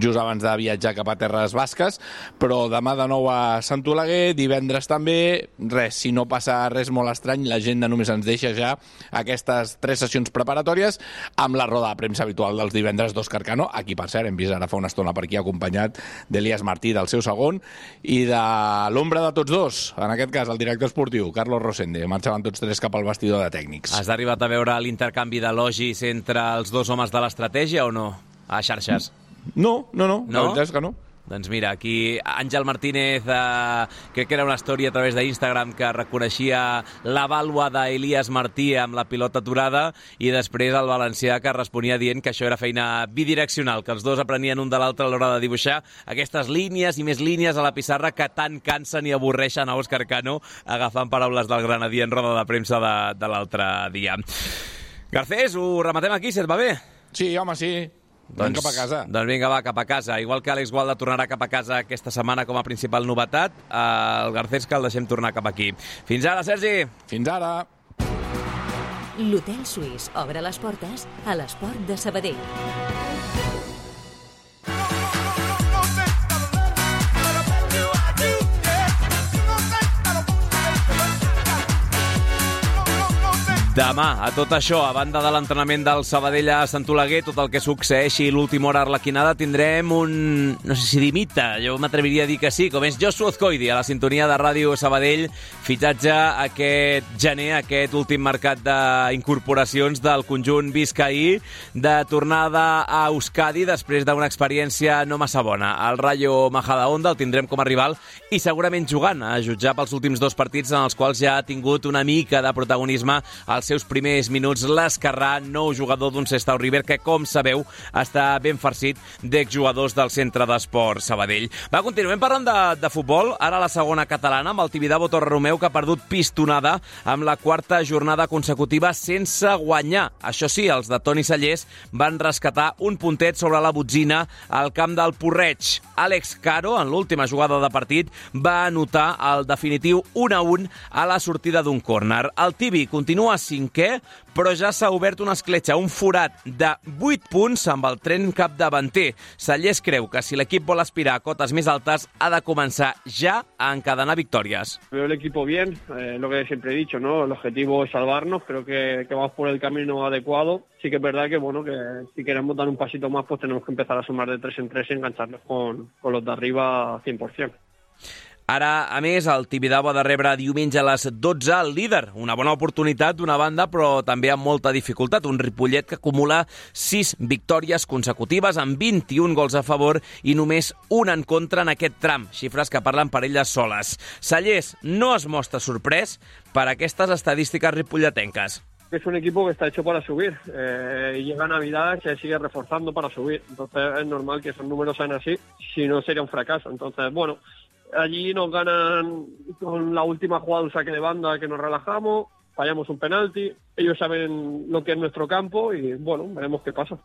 just abans de viatjar cap a Terres Basques, però demà de nou a Sant Oleguer, divendres també, res, si no passa res molt estrany, l'agenda només ens deixa ja aquestes tres sessions preparatòries amb la roda de premsa habitual dels divendres d'Òscar Cano, aquí, per cert, hem vist ara fa una estona per aquí acompanyat d'Elias Martí, del seu segon, i de l'ombra de tots dos, en aquest cas, el director esportiu, Carlos Rosende. Marxaven tots tres cap al vestidor de tècnics. Has arribat a veure l'intercanvi d'elogis entre els dos homes de l'estratègia o no? A xarxes. No, no, no, No? la veritat és que no. Doncs mira, aquí Àngel Martínez, eh, crec que era una història a través d'Instagram que reconeixia la vàlua d'Elias Martí amb la pilota aturada i després el valencià que responia dient que això era feina bidireccional, que els dos aprenien un de l'altre a l'hora de dibuixar aquestes línies i més línies a la pissarra que tant cansen i avorreixen a Òscar Cano agafant paraules del granadier en roda de premsa de, de l'altre dia. Garcés, ho rematem aquí, si et va bé? Sí, home, sí. Doncs, cap a casa. Doncs vinga, va, cap a casa. Igual que Àlex Gualda tornarà cap a casa aquesta setmana com a principal novetat, el Garcés que el deixem tornar cap aquí. Fins ara, Sergi! Fins ara. L'Hotel Suís obre les portes a l'esport de Sabadell. Demà, a tot això, a banda de l'entrenament del Sabadell a Sant Oleguer, tot el que succeeixi l'última hora arlequinada, tindrem un... no sé si dimita, jo m'atreviria a dir que sí, com és Joshua Azcoidi, a la sintonia de Ràdio Sabadell, fitxatge aquest gener, aquest últim mercat d'incorporacions del conjunt Vizcaí, de tornada a Euskadi després d'una experiència no massa bona. El Rayo Majadahonda el tindrem com a rival i segurament jugant, a jutjar pels últims dos partits en els quals ja ha tingut una mica de protagonisme als seus primers minuts l'Escarrà, nou jugador d'un Sestau River que, com sabeu, està ben farcit d'exjugadors del Centre d'Esport Sabadell. Va, continuem parlant de, de futbol, ara la segona catalana, amb el Tibidabo Torreromeu, que ha perdut pistonada amb la quarta jornada consecutiva sense guanyar. Això sí, els de Toni Sallés van rescatar un puntet sobre la botzina al camp del Porreig. Àlex Caro, en l'última jugada de partit, va anotar el definitiu 1 a 1 a la sortida d'un córner. El Tibi continua cinquè, però ja s'ha obert una escletxa, un forat de 8 punts amb el tren capdavanter. Sallés creu que si l'equip vol aspirar a cotes més altes ha de començar ja a encadenar victòries. Veo el equipo bien, eh, lo que siempre he dicho, ¿no? El objetivo es salvarnos, creo que, que vamos por el camino adecuado. Sí que es verdad que, bueno, que si queremos dar un pasito más, pues tenemos que empezar a sumar de tres en tres y engancharnos con, con los de arriba 100%. Ara, a més, el Tibidabo ha de rebre diumenge a les 12 el líder. Una bona oportunitat d'una banda, però també amb molta dificultat. Un Ripollet que acumula 6 victòries consecutives amb 21 gols a favor i només un en contra en aquest tram. Xifres que parlen per elles soles. Sallés no es mostra sorprès per aquestes estadístiques ripolletenques. Es un equipo que está hecho para subir eh, llega Navidad se sigue reforzando para subir. Entonces es normal que esos números sean así, si no sería un fracaso. Entonces, bueno, allí nos ganan con la última jugada un saque de banda que nos relajamos, fallamos un penalti, ellos saben lo que es nuestro campo y bueno, veremos qué pasa.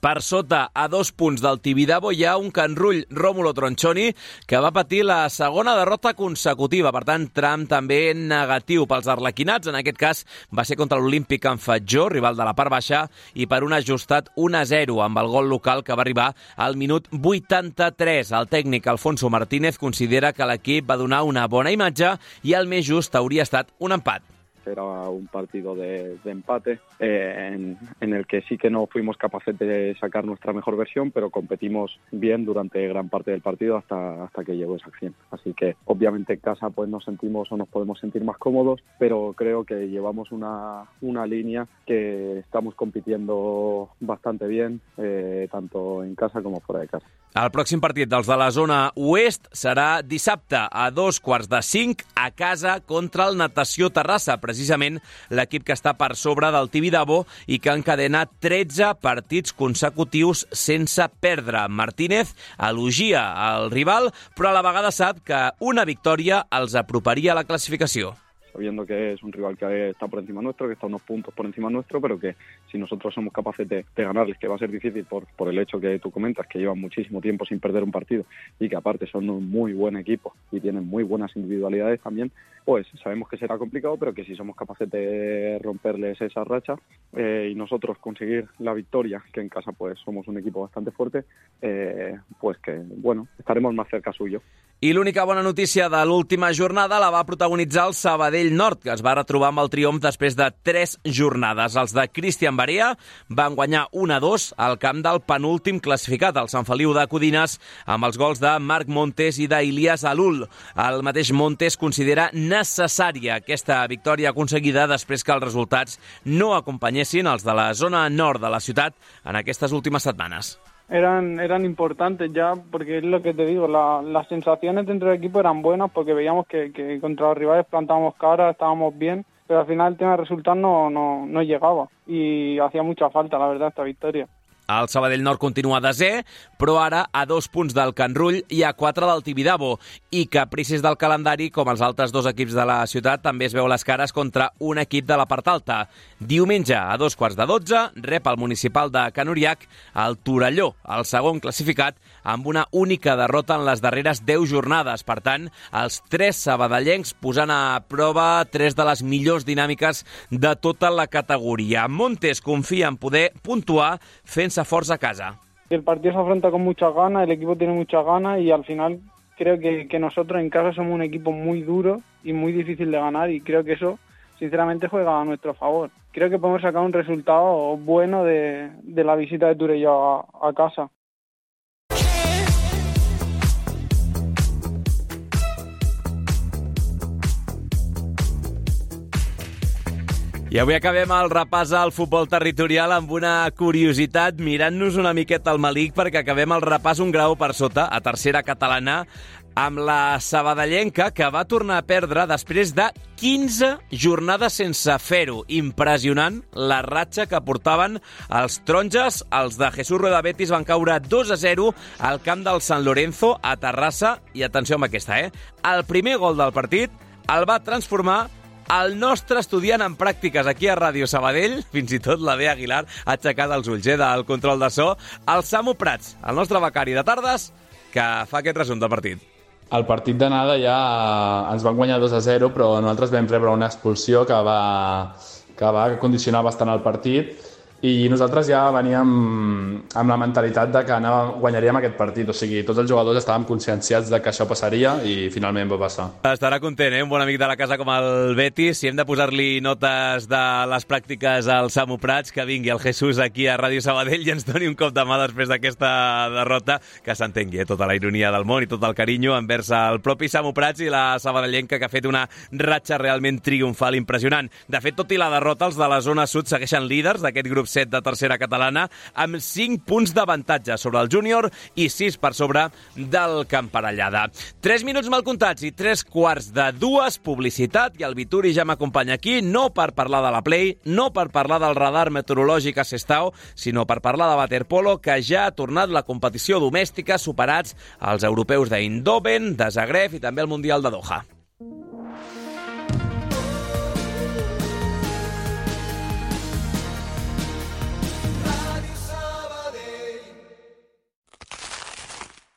Per sota, a dos punts del Tibidabo, hi ha un canrull, Rómulo Tronchoni, que va patir la segona derrota consecutiva. Per tant, tram també negatiu pels arlequinats. En aquest cas, va ser contra l'Olímpic en Fatjó, rival de la part baixa, i per un ajustat 1-0 amb el gol local que va arribar al minut 83. El tècnic Alfonso Martínez considera que l'equip va donar una bona imatge i el més just hauria estat un empat. Era un partido de, de empate eh, en, en, el que sí que no fuimos capaces de sacar nuestra mejor versión, pero competimos bien durante gran parte del partido hasta, hasta que llegó esa acción. Así que obviamente en casa pues nos sentimos o nos podemos sentir más cómodos, pero creo que llevamos una, una línea que estamos compitiendo bastante bien, eh, tanto en casa como fuera de casa. El pròxim partit dels de la zona oest serà dissabte a dos quarts de cinc a casa contra el Natació Terrassa, precisament l'equip que està per sobre del Tibidabo i que ha encadenat 13 partits consecutius sense perdre. Martínez elogia el rival, però a la vegada sap que una victòria els aproparia a la classificació. Sabiendo que es un rival que está por encima nuestro, que está unos puntos por encima nuestro, pero que si nosotros somos capaces de, de ganarles, que va a ser difícil por, por el hecho que tú comentas, que llevan muchísimo tiempo sin perder un partido y que aparte son un muy buen equipo y tienen muy buenas individualidades también, pues sabemos que será complicado, pero que si somos capaces de romperles esa racha eh, y nosotros conseguir la victoria, que en casa pues somos un equipo bastante fuerte, eh, pues que bueno, estaremos más cerca suyo. I l'única bona notícia de l'última jornada la va protagonitzar el Sabadell Nord, que es va retrobar amb el triomf després de tres jornades. Els de Cristian Barea van guanyar 1-2 al camp del penúltim classificat, el Sant Feliu de Codines, amb els gols de Marc Montes i d'Ilias Alul. El mateix Montes considera necessària aquesta victòria aconseguida després que els resultats no acompanyessin els de la zona nord de la ciutat en aquestes últimes setmanes. Eran, eran importantes ya, porque es lo que te digo, la- las sensaciones dentro del equipo eran buenas porque veíamos que, contra los rivales plantábamos cara, estábamos bien, pero al final el tema de resultados no, no, no llegaba y hacía mucha falta, la verdad, esta victoria. El Sabadell Nord continua desè, però ara a dos punts del Can Rull i a quatre del Tibidabo. I capricis del calendari, com els altres dos equips de la ciutat, també es veu les cares contra un equip de la part alta. Diumenge, a dos quarts de dotze, rep el municipal de Can Uriac el Torelló, el segon classificat, amb una única derrota en les darreres 10 jornades. Per tant, els tres sabadellencs posant a prova tres de les millors dinàmiques de tota la categoria. Montes confia en poder puntuar fent-se forts a casa. El partido se afronta con muchas ganas, el equipo tiene muchas ganas y al final creo que, que nosotros en casa somos un equipo muy duro y muy difícil de ganar y creo que eso sinceramente juega a nuestro favor. Creo que podemos sacar un resultado bueno de, de la visita de Turello a, a casa. I avui acabem el repàs al futbol territorial amb una curiositat, mirant-nos una miqueta al malic perquè acabem el repàs un grau per sota, a tercera catalana, amb la sabadellenca que va tornar a perdre després de 15 jornades sense fer-ho. Impressionant la ratxa que portaven els taronges. Els de Jesús Rueda Betis van caure 2 a 0 al camp del San Lorenzo a Terrassa. I atenció amb aquesta, eh? El primer gol del partit el va transformar el nostre estudiant en pràctiques aquí a Ràdio Sabadell, fins i tot la Bea Aguilar ha aixecat els ulls eh, del control de so, el Samu Prats, el nostre becari de tardes, que fa aquest resum del partit. El partit d'anada ja ens van guanyar 2 a 0, però nosaltres vam rebre una expulsió que va, que va condicionar bastant el partit i nosaltres ja veníem amb la mentalitat de que anàvem, guanyaríem aquest partit, o sigui, tots els jugadors estàvem conscienciats de que això passaria i finalment va passar. Estarà content, eh? Un bon amic de la casa com el Betis. Si hem de posar-li notes de les pràctiques al Samu Prats, que vingui el Jesús aquí a Ràdio Sabadell i ens doni un cop de mà després d'aquesta derrota, que s'entengui eh? tota la ironia del món i tot el carinyo envers el propi Samu Prats i la sabadellenca que ha fet una ratxa realment triomfal impressionant. De fet, tot i la derrota, els de la zona sud segueixen líders d'aquest grup 7 de tercera catalana amb 5 punts d'avantatge sobre el júnior i 6 per sobre del Camparellada. 3 minuts mal comptats i 3 quarts de dues, publicitat, i el Vituri ja m'acompanya aquí, no per parlar de la Play, no per parlar del radar meteorològic a Sestao, sinó per parlar de waterpolo, que ja ha tornat la competició domèstica, superats els europeus d'Eindhoven, de Zagreb i també el Mundial de Doha.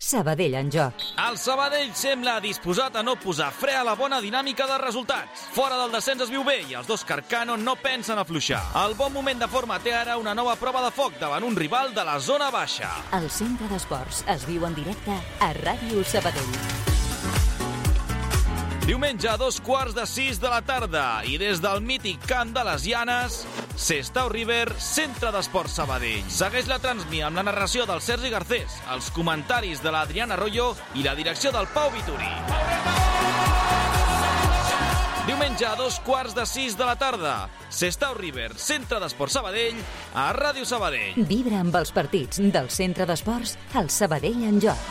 Sabadell en joc. El Sabadell sembla disposat a no posar fre a la bona dinàmica de resultats. Fora del descens es viu bé i els dos Carcano no pensen afluixar. El bon moment de forma té ara una nova prova de foc davant un rival de la zona baixa. El centre d'esports es viu en directe a Ràdio Sabadell. Diumenge a dos quarts de sis de la tarda i des del mític camp de les Llanes, Sestau River, centre d'esports Sabadell. Segueix la transmi amb la narració del Sergi Garcés, els comentaris de l'Adriana Arroyo i la direcció del Pau Vituri. Diumenge a dos quarts de sis de la tarda, Sestau River, centre d'esports Sabadell, a Ràdio Sabadell. Vibra amb els partits del centre d'esports al Sabadell en joc.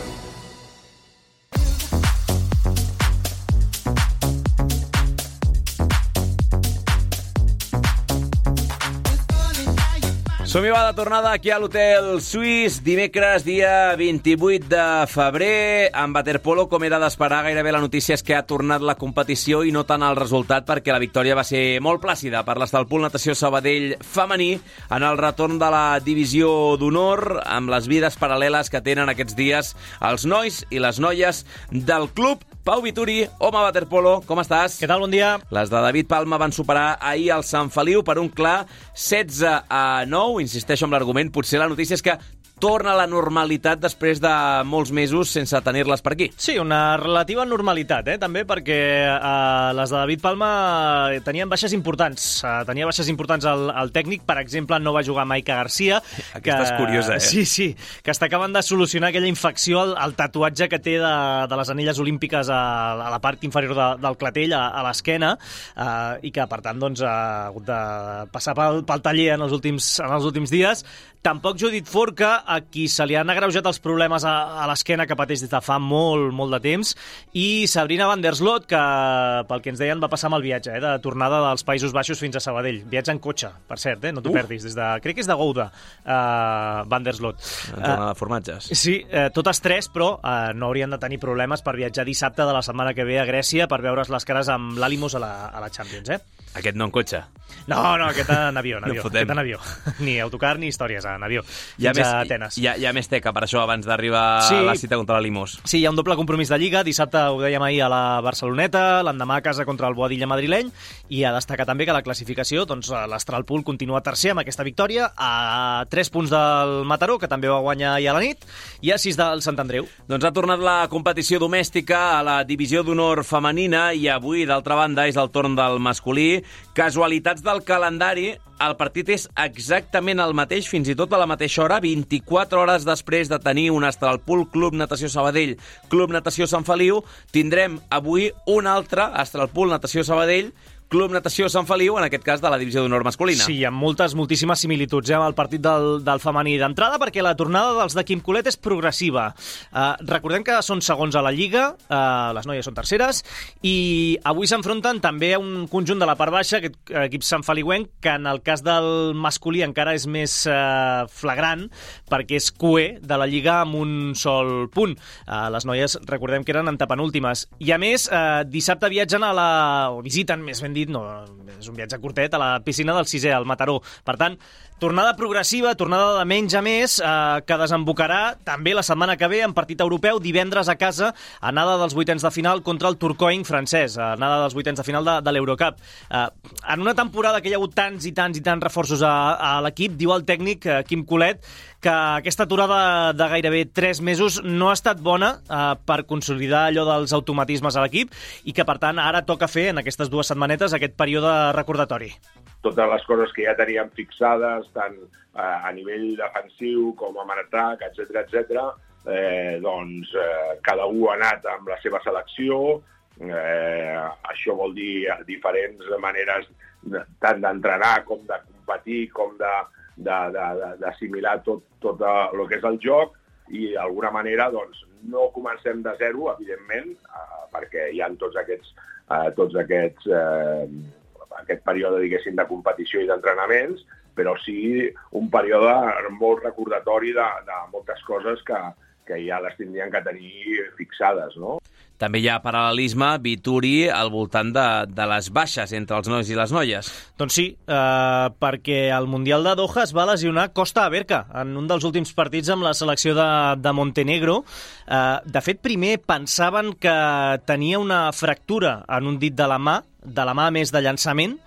Som-hi va de tornada aquí a l'Hotel Suís, dimecres, dia 28 de febrer, amb Waterpolo, com era d'esperar, gairebé la notícia és que ha tornat la competició i no tant el resultat, perquè la victòria va ser molt plàcida per l'Estalpul Natació Sabadell femení en el retorn de la divisió d'honor, amb les vides paral·leles que tenen aquests dies els nois i les noies del club Pau Vituri, home waterpolo, com estàs? Què tal, bon dia? Les de David Palma van superar ahir el Sant Feliu per un clar 16 a 9. Insisteixo amb l'argument, potser la notícia és que torna a la normalitat després de molts mesos sense tenir-les per aquí. Sí, una relativa normalitat, eh? també perquè eh, les de David Palma tenien baixes importants. Eh, tenia baixes importants el, el tècnic, per exemple, no va jugar Maica Garcia. Aquesta és curiosa, eh? Sí, sí, que està acabant de solucionar aquella infecció al, al tatuatge que té de, de les anelles olímpiques a, a la part inferior de, del clatell, a, a l'esquena, eh, i que, per tant, doncs, ha hagut de passar pel, pel taller en els últims, en els últims dies. Tampoc Judit Forca, a qui se li han agreujat els problemes a, a l'esquena que pateix des de fa molt, molt de temps, i Sabrina van der Slot, que pel que ens deien va passar amb el viatge, eh, de tornada dels Països Baixos fins a Sabadell. Viatge en cotxe, per cert, eh, no t'ho Uh. perdis, des de, crec que és de Gouda, uh, van der Slot. En zona de formatges. Sí, eh, totes tres, però eh, no haurien de tenir problemes per viatjar dissabte de la setmana que ve a Grècia per veure's les cares amb l'Alimos a, la, a la Champions, eh? Aquest no en cotxe. No, no, aquest en avió, en No avió. fotem. aquest en avió. Ni autocar ni històries, en avió. Hi ha, Fins més, a Atenes. hi, ha, hi ha més teca per això abans d'arribar Sí. a la cita contra la Limos. Sí, hi ha un doble compromís de Lliga. Dissabte ho dèiem ahir a la Barceloneta, l'endemà a casa contra el Boadilla madrileny, i a destacar també que la classificació, doncs, l'Astralpool continua tercer amb aquesta victòria, a 3 punts del Mataró, que també va guanyar ahir a la nit, i a 6 del Sant Andreu. Doncs ha tornat la competició domèstica a la divisió d'honor femenina i avui, d'altra banda, és el torn del masculí. Casualitats del calendari, el partit és exactament el mateix, fins i tot a la mateixa hora, 24 hores després de tenir un Astralpool Club Natació Sabadell, Club Natació Sant Feliu, tindrem avui un altre Astralpool Natació Sabadell, Club Natació Sant Feliu, en aquest cas de la divisió d'honor masculina. Sí, amb moltes, moltíssimes similituds eh, amb el partit del, del femení. D'entrada, perquè la tornada dels de Quim Colet és progressiva. Uh, recordem que són segons a la Lliga, uh, les noies són terceres, i avui s'enfronten també a un conjunt de la part baixa, aquest equip Sant Feliuenc, que en el cas del masculí encara és més uh, flagrant, perquè és cué de la Lliga amb un sol punt. Uh, les noies, recordem que eren antepenúltimes. I a més, uh, dissabte viatgen a la... o visiten, més ben dit, no, és un viatge curtet, a la piscina del Sisè, al Mataró. Per tant, tornada progressiva, tornada de menys a més, eh, que desembocarà també la setmana que ve en partit europeu, divendres a casa, anada dels vuitens de final contra el Turcoing francès, anada dels vuitens de final de, de l'Eurocup. Eh, en una temporada que hi ha hagut tants i tants i tants reforços a, a l'equip, diu el tècnic eh, Quim Colet que aquesta aturada de gairebé 3 mesos no ha estat bona eh, per consolidar allò dels automatismes a l'equip i que, per tant, ara toca fer en aquestes dues setmanetes aquest període recordatori totes les coses que ja teníem fixades, tant eh, a nivell defensiu com a atac, etc etc. Eh, doncs eh, cada un ha anat amb la seva selecció, eh, això vol dir diferents maneres de, tant d'entrenar com de competir, com d'assimilar tot, tot el que és el joc, i d'alguna manera doncs, no comencem de zero, evidentment, eh, perquè hi ha tots aquests, eh, tots aquests eh, aquest període, diguéssim, de competició i d'entrenaments, però sí un període molt recordatori de, de moltes coses que, que ja les tindrien que tenir fixades, no? També hi ha paral·lelisme, Vituri, al voltant de, de les baixes entre els nois i les noies. Doncs sí, eh, perquè el Mundial de Doha es va lesionar Costa Aberca en un dels últims partits amb la selecció de, de Montenegro. Eh, de fet, primer pensaven que tenia una fractura en un dit de la mà, de la mà més de llançament,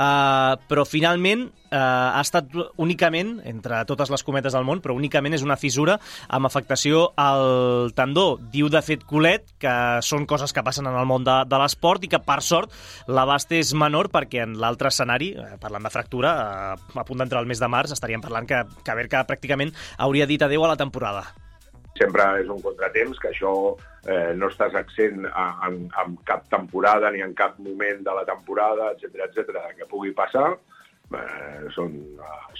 Uh, però finalment uh, ha estat únicament, entre totes les cometes del món, però únicament és una fissura amb afectació al tendó. Diu, de fet, Colet, que són coses que passen en el món de, de l'esport i que, per sort, l'abast és menor perquè en l'altre escenari, uh, parlant de fractura, uh, a punt d'entrar el mes de març, estaríem parlant que, que Berca pràcticament hauria dit adeu a la temporada sempre és un contratemps, que això eh, no estàs accent en, en cap temporada ni en cap moment de la temporada, etc etc que pugui passar. Eh, són,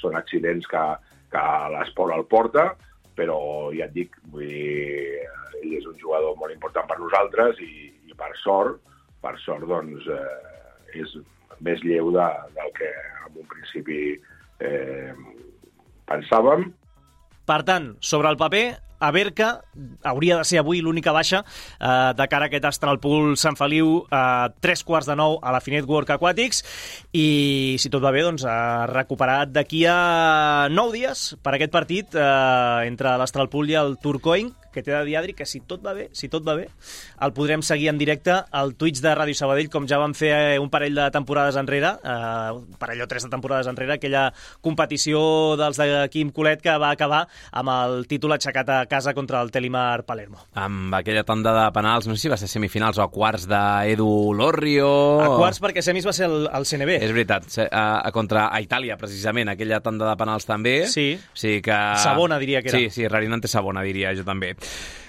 són accidents que, que l'esport el porta, però ja et dic, vull dir, ell és un jugador molt important per nosaltres i, i per sort, per sort, doncs, eh, és més lleu de, del que en un principi eh, pensàvem. Per tant, sobre el paper, a Berca hauria de ser avui l'única baixa eh, de cara a aquest Astralpool Sant Feliu a eh, tres quarts de nou a la Finet Work Aquatics i si tot va bé doncs ha recuperat d'aquí a nou dies per aquest partit eh, entre l'Astralpool i el Turcoing que té de dir, Adri, que si tot va bé, si tot va bé, el podrem seguir en directe al Twitch de Ràdio Sabadell, com ja vam fer un parell de temporades enrere, eh, un parell o tres de temporades enrere, aquella competició dels de Quim Colet que va acabar amb el títol aixecat a casa contra el Telimar Palermo. Amb aquella tanda de penals, no sé si va ser semifinals o a quarts d'Edu Lorrio... A quarts perquè semis va ser el, el CNB. És veritat, a, a contra a Itàlia, precisament, aquella tanda de penals també. Sí. sí que... Sabona, diria que era. Sí, sí, Rarinante Sabona, diria jo també.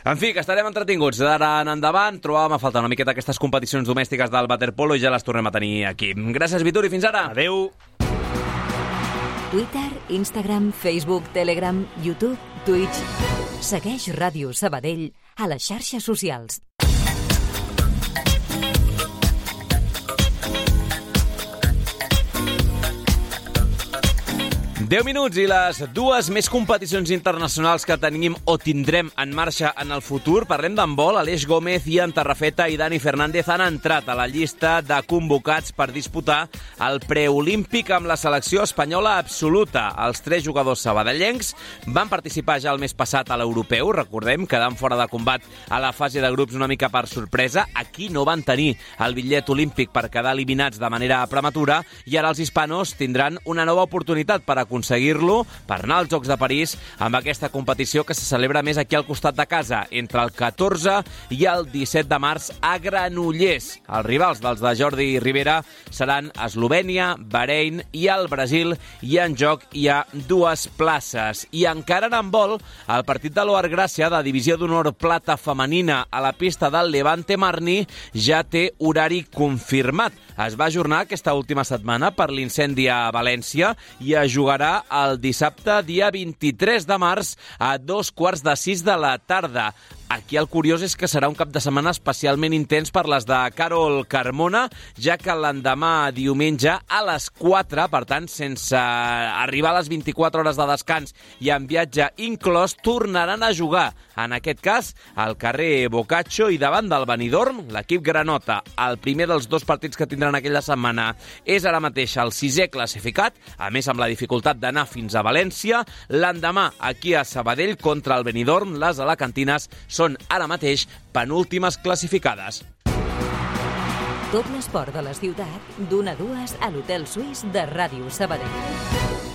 En fi, que estarem entretinguts d'ara en endavant. Trobàvem a faltar una miqueta aquestes competicions domèstiques del waterpolo i ja les tornem a tenir aquí. Gràcies, Vituri, fins ara. Adeu. Twitter, Instagram, Facebook, Telegram, YouTube, Twitch... Segueix Ràdio Sabadell a les xarxes socials. 10 minuts i les dues més competicions internacionals que tenim o tindrem en marxa en el futur. Parlem d'handbol. Aleix Gómez, Ian Tarrafeta i Dani Fernández han entrat a la llista de convocats per disputar el preolímpic amb la selecció espanyola absoluta. Els tres jugadors sabadellencs van participar ja el mes passat a l'europeu, recordem, quedant fora de combat a la fase de grups una mica per sorpresa. Aquí no van tenir el bitllet olímpic per quedar eliminats de manera prematura i ara els hispanos tindran una nova oportunitat per aconseguir aconseguir-lo per anar als Jocs de París amb aquesta competició que se celebra més aquí al costat de casa, entre el 14 i el 17 de març a Granollers. Els rivals dels de Jordi Rivera seran Eslovènia, Bahrein i el Brasil i en joc hi ha dues places. I encara en handbol, el partit de l'Oar Gràcia de Divisió d'Honor Plata Femenina a la pista del Levante Marni ja té horari confirmat. Es va ajornar aquesta última setmana per l'incendi a València i es jugarà el dissabte, dia 23 de març, a dos quarts de sis de la tarda. Aquí el curiós és que serà un cap de setmana especialment intens per les de Carol Carmona, ja que l'endemà diumenge a les 4, per tant, sense arribar a les 24 hores de descans i amb viatge inclòs, tornaran a jugar, en aquest cas, al carrer Boccaccio i davant del Benidorm, l'equip Granota, el primer dels dos partits que tindran aquella setmana, és ara mateix el sisè classificat, a més amb la dificultat d'anar fins a València. L'endemà, aquí a Sabadell, contra el Benidorm, les alacantines són ara mateix penúltimes classificades. Tot l'esport de la ciutat, d'una a dues a l'Hotel Suís de Ràdio Sabadell.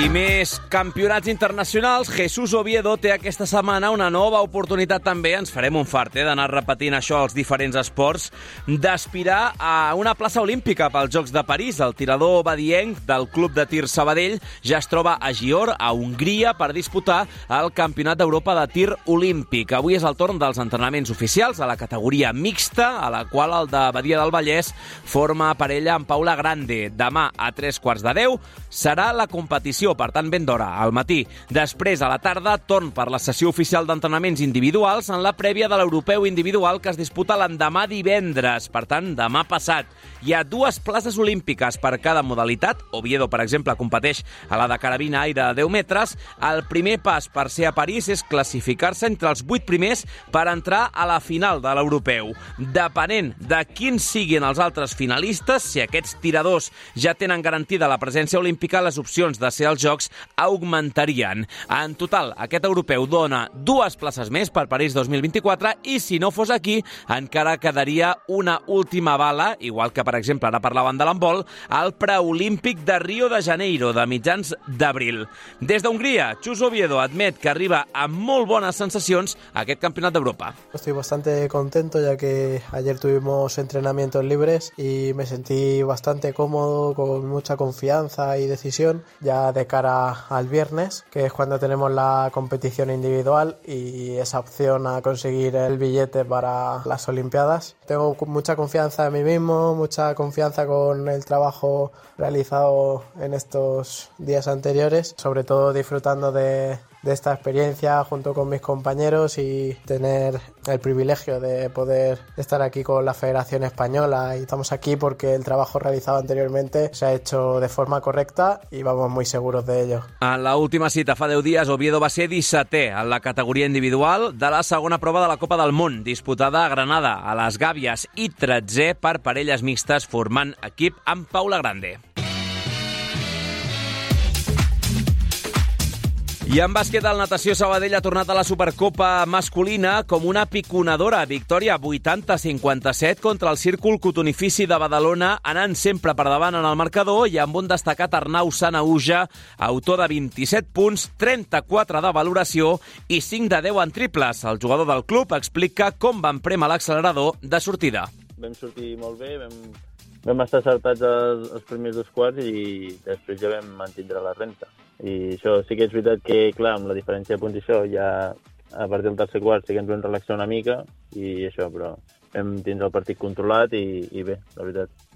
I més campionats internacionals. Jesús Oviedo té aquesta setmana una nova oportunitat també, ens farem un fart eh, d'anar repetint això als diferents esports, d'aspirar a una plaça olímpica pels Jocs de París. El tirador badienc del Club de Tir Sabadell ja es troba a Gior, a Hongria, per disputar el Campionat d'Europa de Tir Olímpic. Avui és el torn dels entrenaments oficials a la categoria mixta, a la qual el de Badia del Vallès forma parella amb Paula Grande. Demà a tres quarts de deu serà la competició competició, per tant ben d'hora, al matí. Després, a la tarda, torn per la sessió oficial d'entrenaments individuals en la prèvia de l'europeu individual que es disputa l'endemà divendres, per tant, demà passat. Hi ha dues places olímpiques per cada modalitat. Oviedo, per exemple, competeix a la de carabina aire de 10 metres. El primer pas per ser a París és classificar-se entre els 8 primers per entrar a la final de l'europeu. Depenent de quins siguin els altres finalistes, si aquests tiradors ja tenen garantida la presència olímpica, les opcions de ser als Jocs augmentarien. En total, aquest europeu dona dues places més per París 2024 i si no fos aquí, encara quedaria una última bala, igual que per exemple ara parlaven de l'handbol, al preolímpic de Rio de Janeiro de mitjans d'abril. Des d'Hongria, Chus Oviedo admet que arriba amb molt bones sensacions a aquest campionat d'Europa. Estoy bastante contento ya que ayer tuvimos entrenamientos libres y me sentí bastante cómodo, con mucha confianza y decisión ya de cara al viernes, que es cuando tenemos la competición individual y esa opción a conseguir el billete para las Olimpiadas. Tengo mucha confianza en mí mismo, mucha confianza con el trabajo realizado en estos días anteriores, sobre todo disfrutando de, de esta experiencia junto con mis compañeros y tener el privilegio de poder estar aquí con la Federación Española y estamos aquí porque el trabajo realizado anteriormente se ha hecho de forma correcta y vamos muy seguros de ello. En la última cita fa 10 dies, Oviedo va ser 17è en la categoria individual de la segona prova de la Copa del Món, disputada a Granada, a les Gàbies, i 13è per parelles mixtes formant equip amb Paula Grande. I en bàsquet, el Natació Sabadell ha tornat a la Supercopa masculina com una piconadora. Victòria 80-57 contra el Círcul Cotonifici de Badalona, anant sempre per davant en el marcador i amb un destacat Arnau Sanauja, autor de 27 punts, 34 de valoració i 5 de 10 en triples. El jugador del club explica com van premar l'accelerador de sortida. Vam sortir molt bé, vam, vam estar acertats els, els primers dos quarts i després ja vam mantindre la renta. I això sí que és veritat que, clar, amb la diferència de punts i això, ja a partir del tercer quart sí que ens vam relaxar una mica i això, però vam tindre el partit controlat i, i bé, la veritat.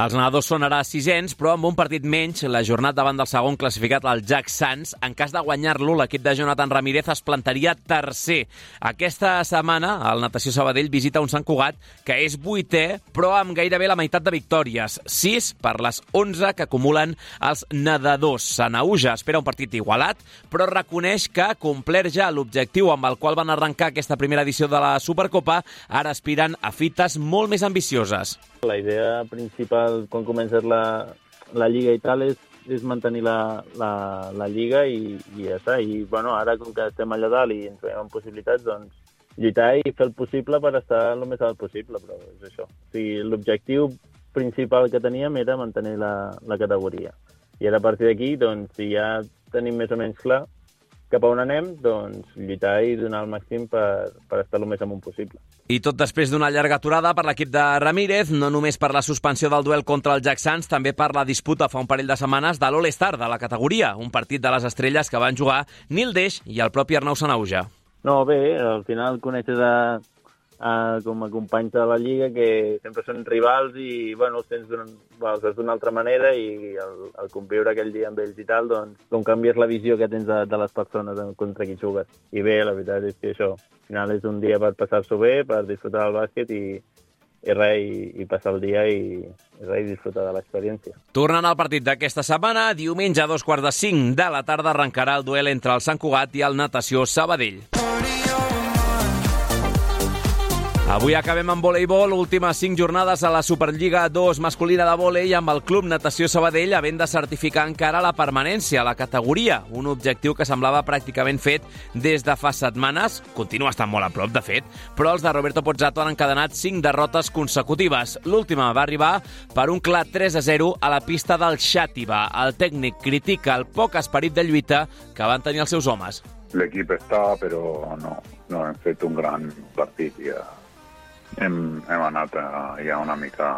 Els nedadors són ara sisens, però amb un partit menys, la jornada davant del segon classificat, el Jack Sands. En cas de guanyar-lo, l'equip de Jonathan Ramírez es plantaria tercer. Aquesta setmana, el Natació Sabadell visita un Sant Cugat que és vuitè, però amb gairebé la meitat de victòries. 6 per les 11 que acumulen els nedadors. Sanauja espera un partit igualat, però reconeix que complert ja l'objectiu amb el qual van arrencar aquesta primera edició de la Supercopa, ara aspiren a fites molt més ambicioses. La idea principal quan comences la, la lliga i tal és, és mantenir la, la, la lliga i, i ja està. I bueno, ara com que estem allà dalt i ens veiem amb possibilitats, doncs lluitar i fer el possible per estar el més alt possible, però és això. O sigui, l'objectiu principal que teníem era mantenir la, la categoria. I ara a partir d'aquí, doncs, si ja tenim més o menys clar cap a on anem, doncs lluitar i donar el màxim per, per estar el més amunt possible. I tot després d'una llarga aturada per l'equip de Ramírez, no només per la suspensió del duel contra el Jacksans, també per la disputa fa un parell de setmanes de l'All-Star de la categoria, un partit de les estrelles que van jugar Nil Deix i el propi Arnau Sanauja. No, bé, al final coneixes a, a, com a companys de la Lliga que sempre són rivals i, bueno, els tens d'una bueno, altra manera i el, el conviure aquell dia amb ells i tal, doncs, com canvies la visió que tens de, de les persones contra qui jugues. I bé, la veritat és que això, al final és un dia per passar-s'ho bé, per disfrutar del bàsquet i, i res, i, i passar el dia i, i res, i disfrutar de l'experiència. Tornant al partit d'aquesta setmana, diumenge a dos quarts de cinc de la tarda arrencarà el duel entre el Sant Cugat i el Natació Sabadell. Avui acabem amb voleibol, últimes 5 jornades a la Superliga 2 masculina de volei amb el Club Natació Sabadell havent de certificar encara la permanència a la categoria, un objectiu que semblava pràcticament fet des de fa setmanes, continua estant molt a prop de fet, però els de Roberto Pozzato han encadenat 5 derrotes consecutives. L'última va arribar per un clar 3 a 0 a la pista del Xàtiva. El tècnic critica el poc esperit de lluita que van tenir els seus homes. L'equip està, però no, no hem fet un gran partit ja hem, hem anat eh, ja una mica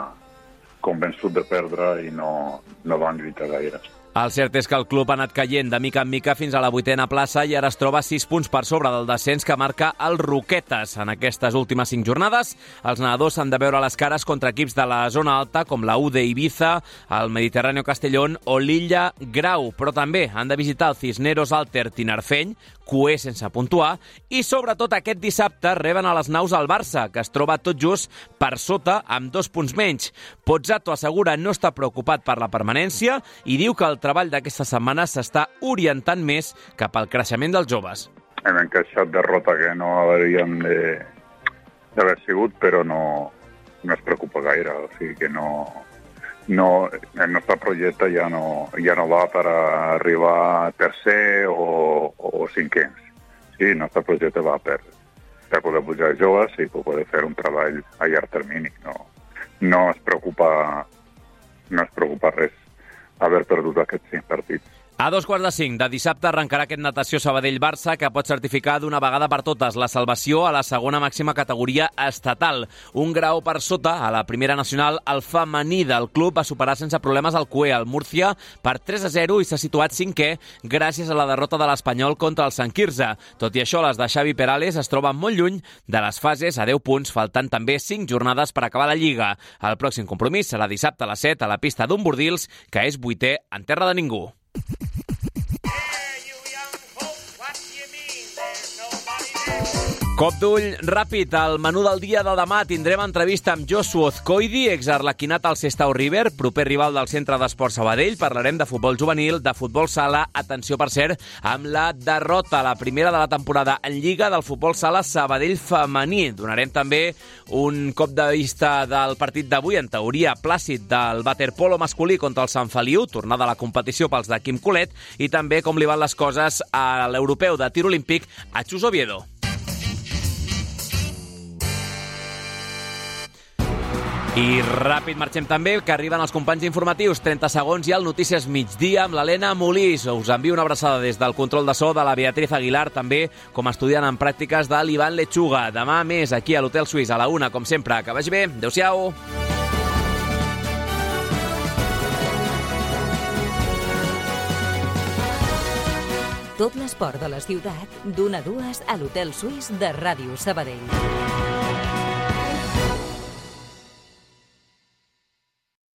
convençut de perdre i no, no van lluitar gaire. El cert és que el club ha anat caient de mica en mica fins a la vuitena plaça i ara es troba 6 punts per sobre del descens que marca el Roquetes. En aquestes últimes 5 jornades, els nedadors s'han de veure les cares contra equips de la zona alta com la UD Ibiza, el Mediterráneo Castellón o l'Illa Grau, però també han de visitar el Cisneros Alter Tinarfeny, cué sense puntuar, i sobretot aquest dissabte reben a les naus al Barça, que es troba tot just per sota amb dos punts menys. Pozzato assegura no està preocupat per la permanència i diu que el treball d'aquesta setmana s'està orientant més cap al creixement dels joves. Hem encaixat derrota que no hauríem d'haver sigut, però no, no es preocupa gaire. O sigui que no, no, el nostre projecte ja no, ja no va per arribar tercer o, o cinquens. Sí, el nostre projecte va per, per poder pujar joves i poder fer un treball a llarg termini. No, no es preocupa no es preocupa res haver perdut aquests cinc partits. A dos quarts de cinc de dissabte arrencarà aquest natació Sabadell-Barça que pot certificar d'una vegada per totes la salvació a la segona màxima categoria estatal. Un grau per sota a la primera nacional, el femení del club va superar sense problemes el CUE, el Múrcia, per 3 a 0 i s'ha situat cinquè gràcies a la derrota de l'Espanyol contra el Sant Quirze. Tot i això, les de Xavi Perales es troben molt lluny de les fases a 10 punts, faltant també 5 jornades per acabar la Lliga. El pròxim compromís serà dissabte a les 7 a la pista d'un Bordils, que és vuitè en terra de ningú. Cop d'ull ràpid al menú del dia de demà tindrem entrevista amb Joshua Ozcoidi, exarlequinat al Sestau River, proper rival del Centre d'Esport Sabadell. Parlarem de futbol juvenil, de futbol sala, atenció per cert, amb la derrota, la primera de la temporada en Lliga del futbol sala Sabadell femení. Donarem també un cop de vista del partit d'avui, en teoria plàcid, del waterpolo masculí contra el Sant Feliu, tornada a la competició pels de Quim Colet, i també com li van les coses a l'europeu de tir olímpic a Xus Oviedo. I ràpid marxem també, que arriben els companys informatius. 30 segons i el Notícies Migdia amb l'Helena Molís. Us envio una abraçada des del control de so de la Beatriz Aguilar, també com estudiant en pràctiques de l'Ivan Lechuga. Demà més aquí a l'Hotel Suís a la una, com sempre. Que vagi bé. Adéu-siau. Tot l'esport de la ciutat, d'una a dues a l'Hotel Suís de Ràdio Sabadell.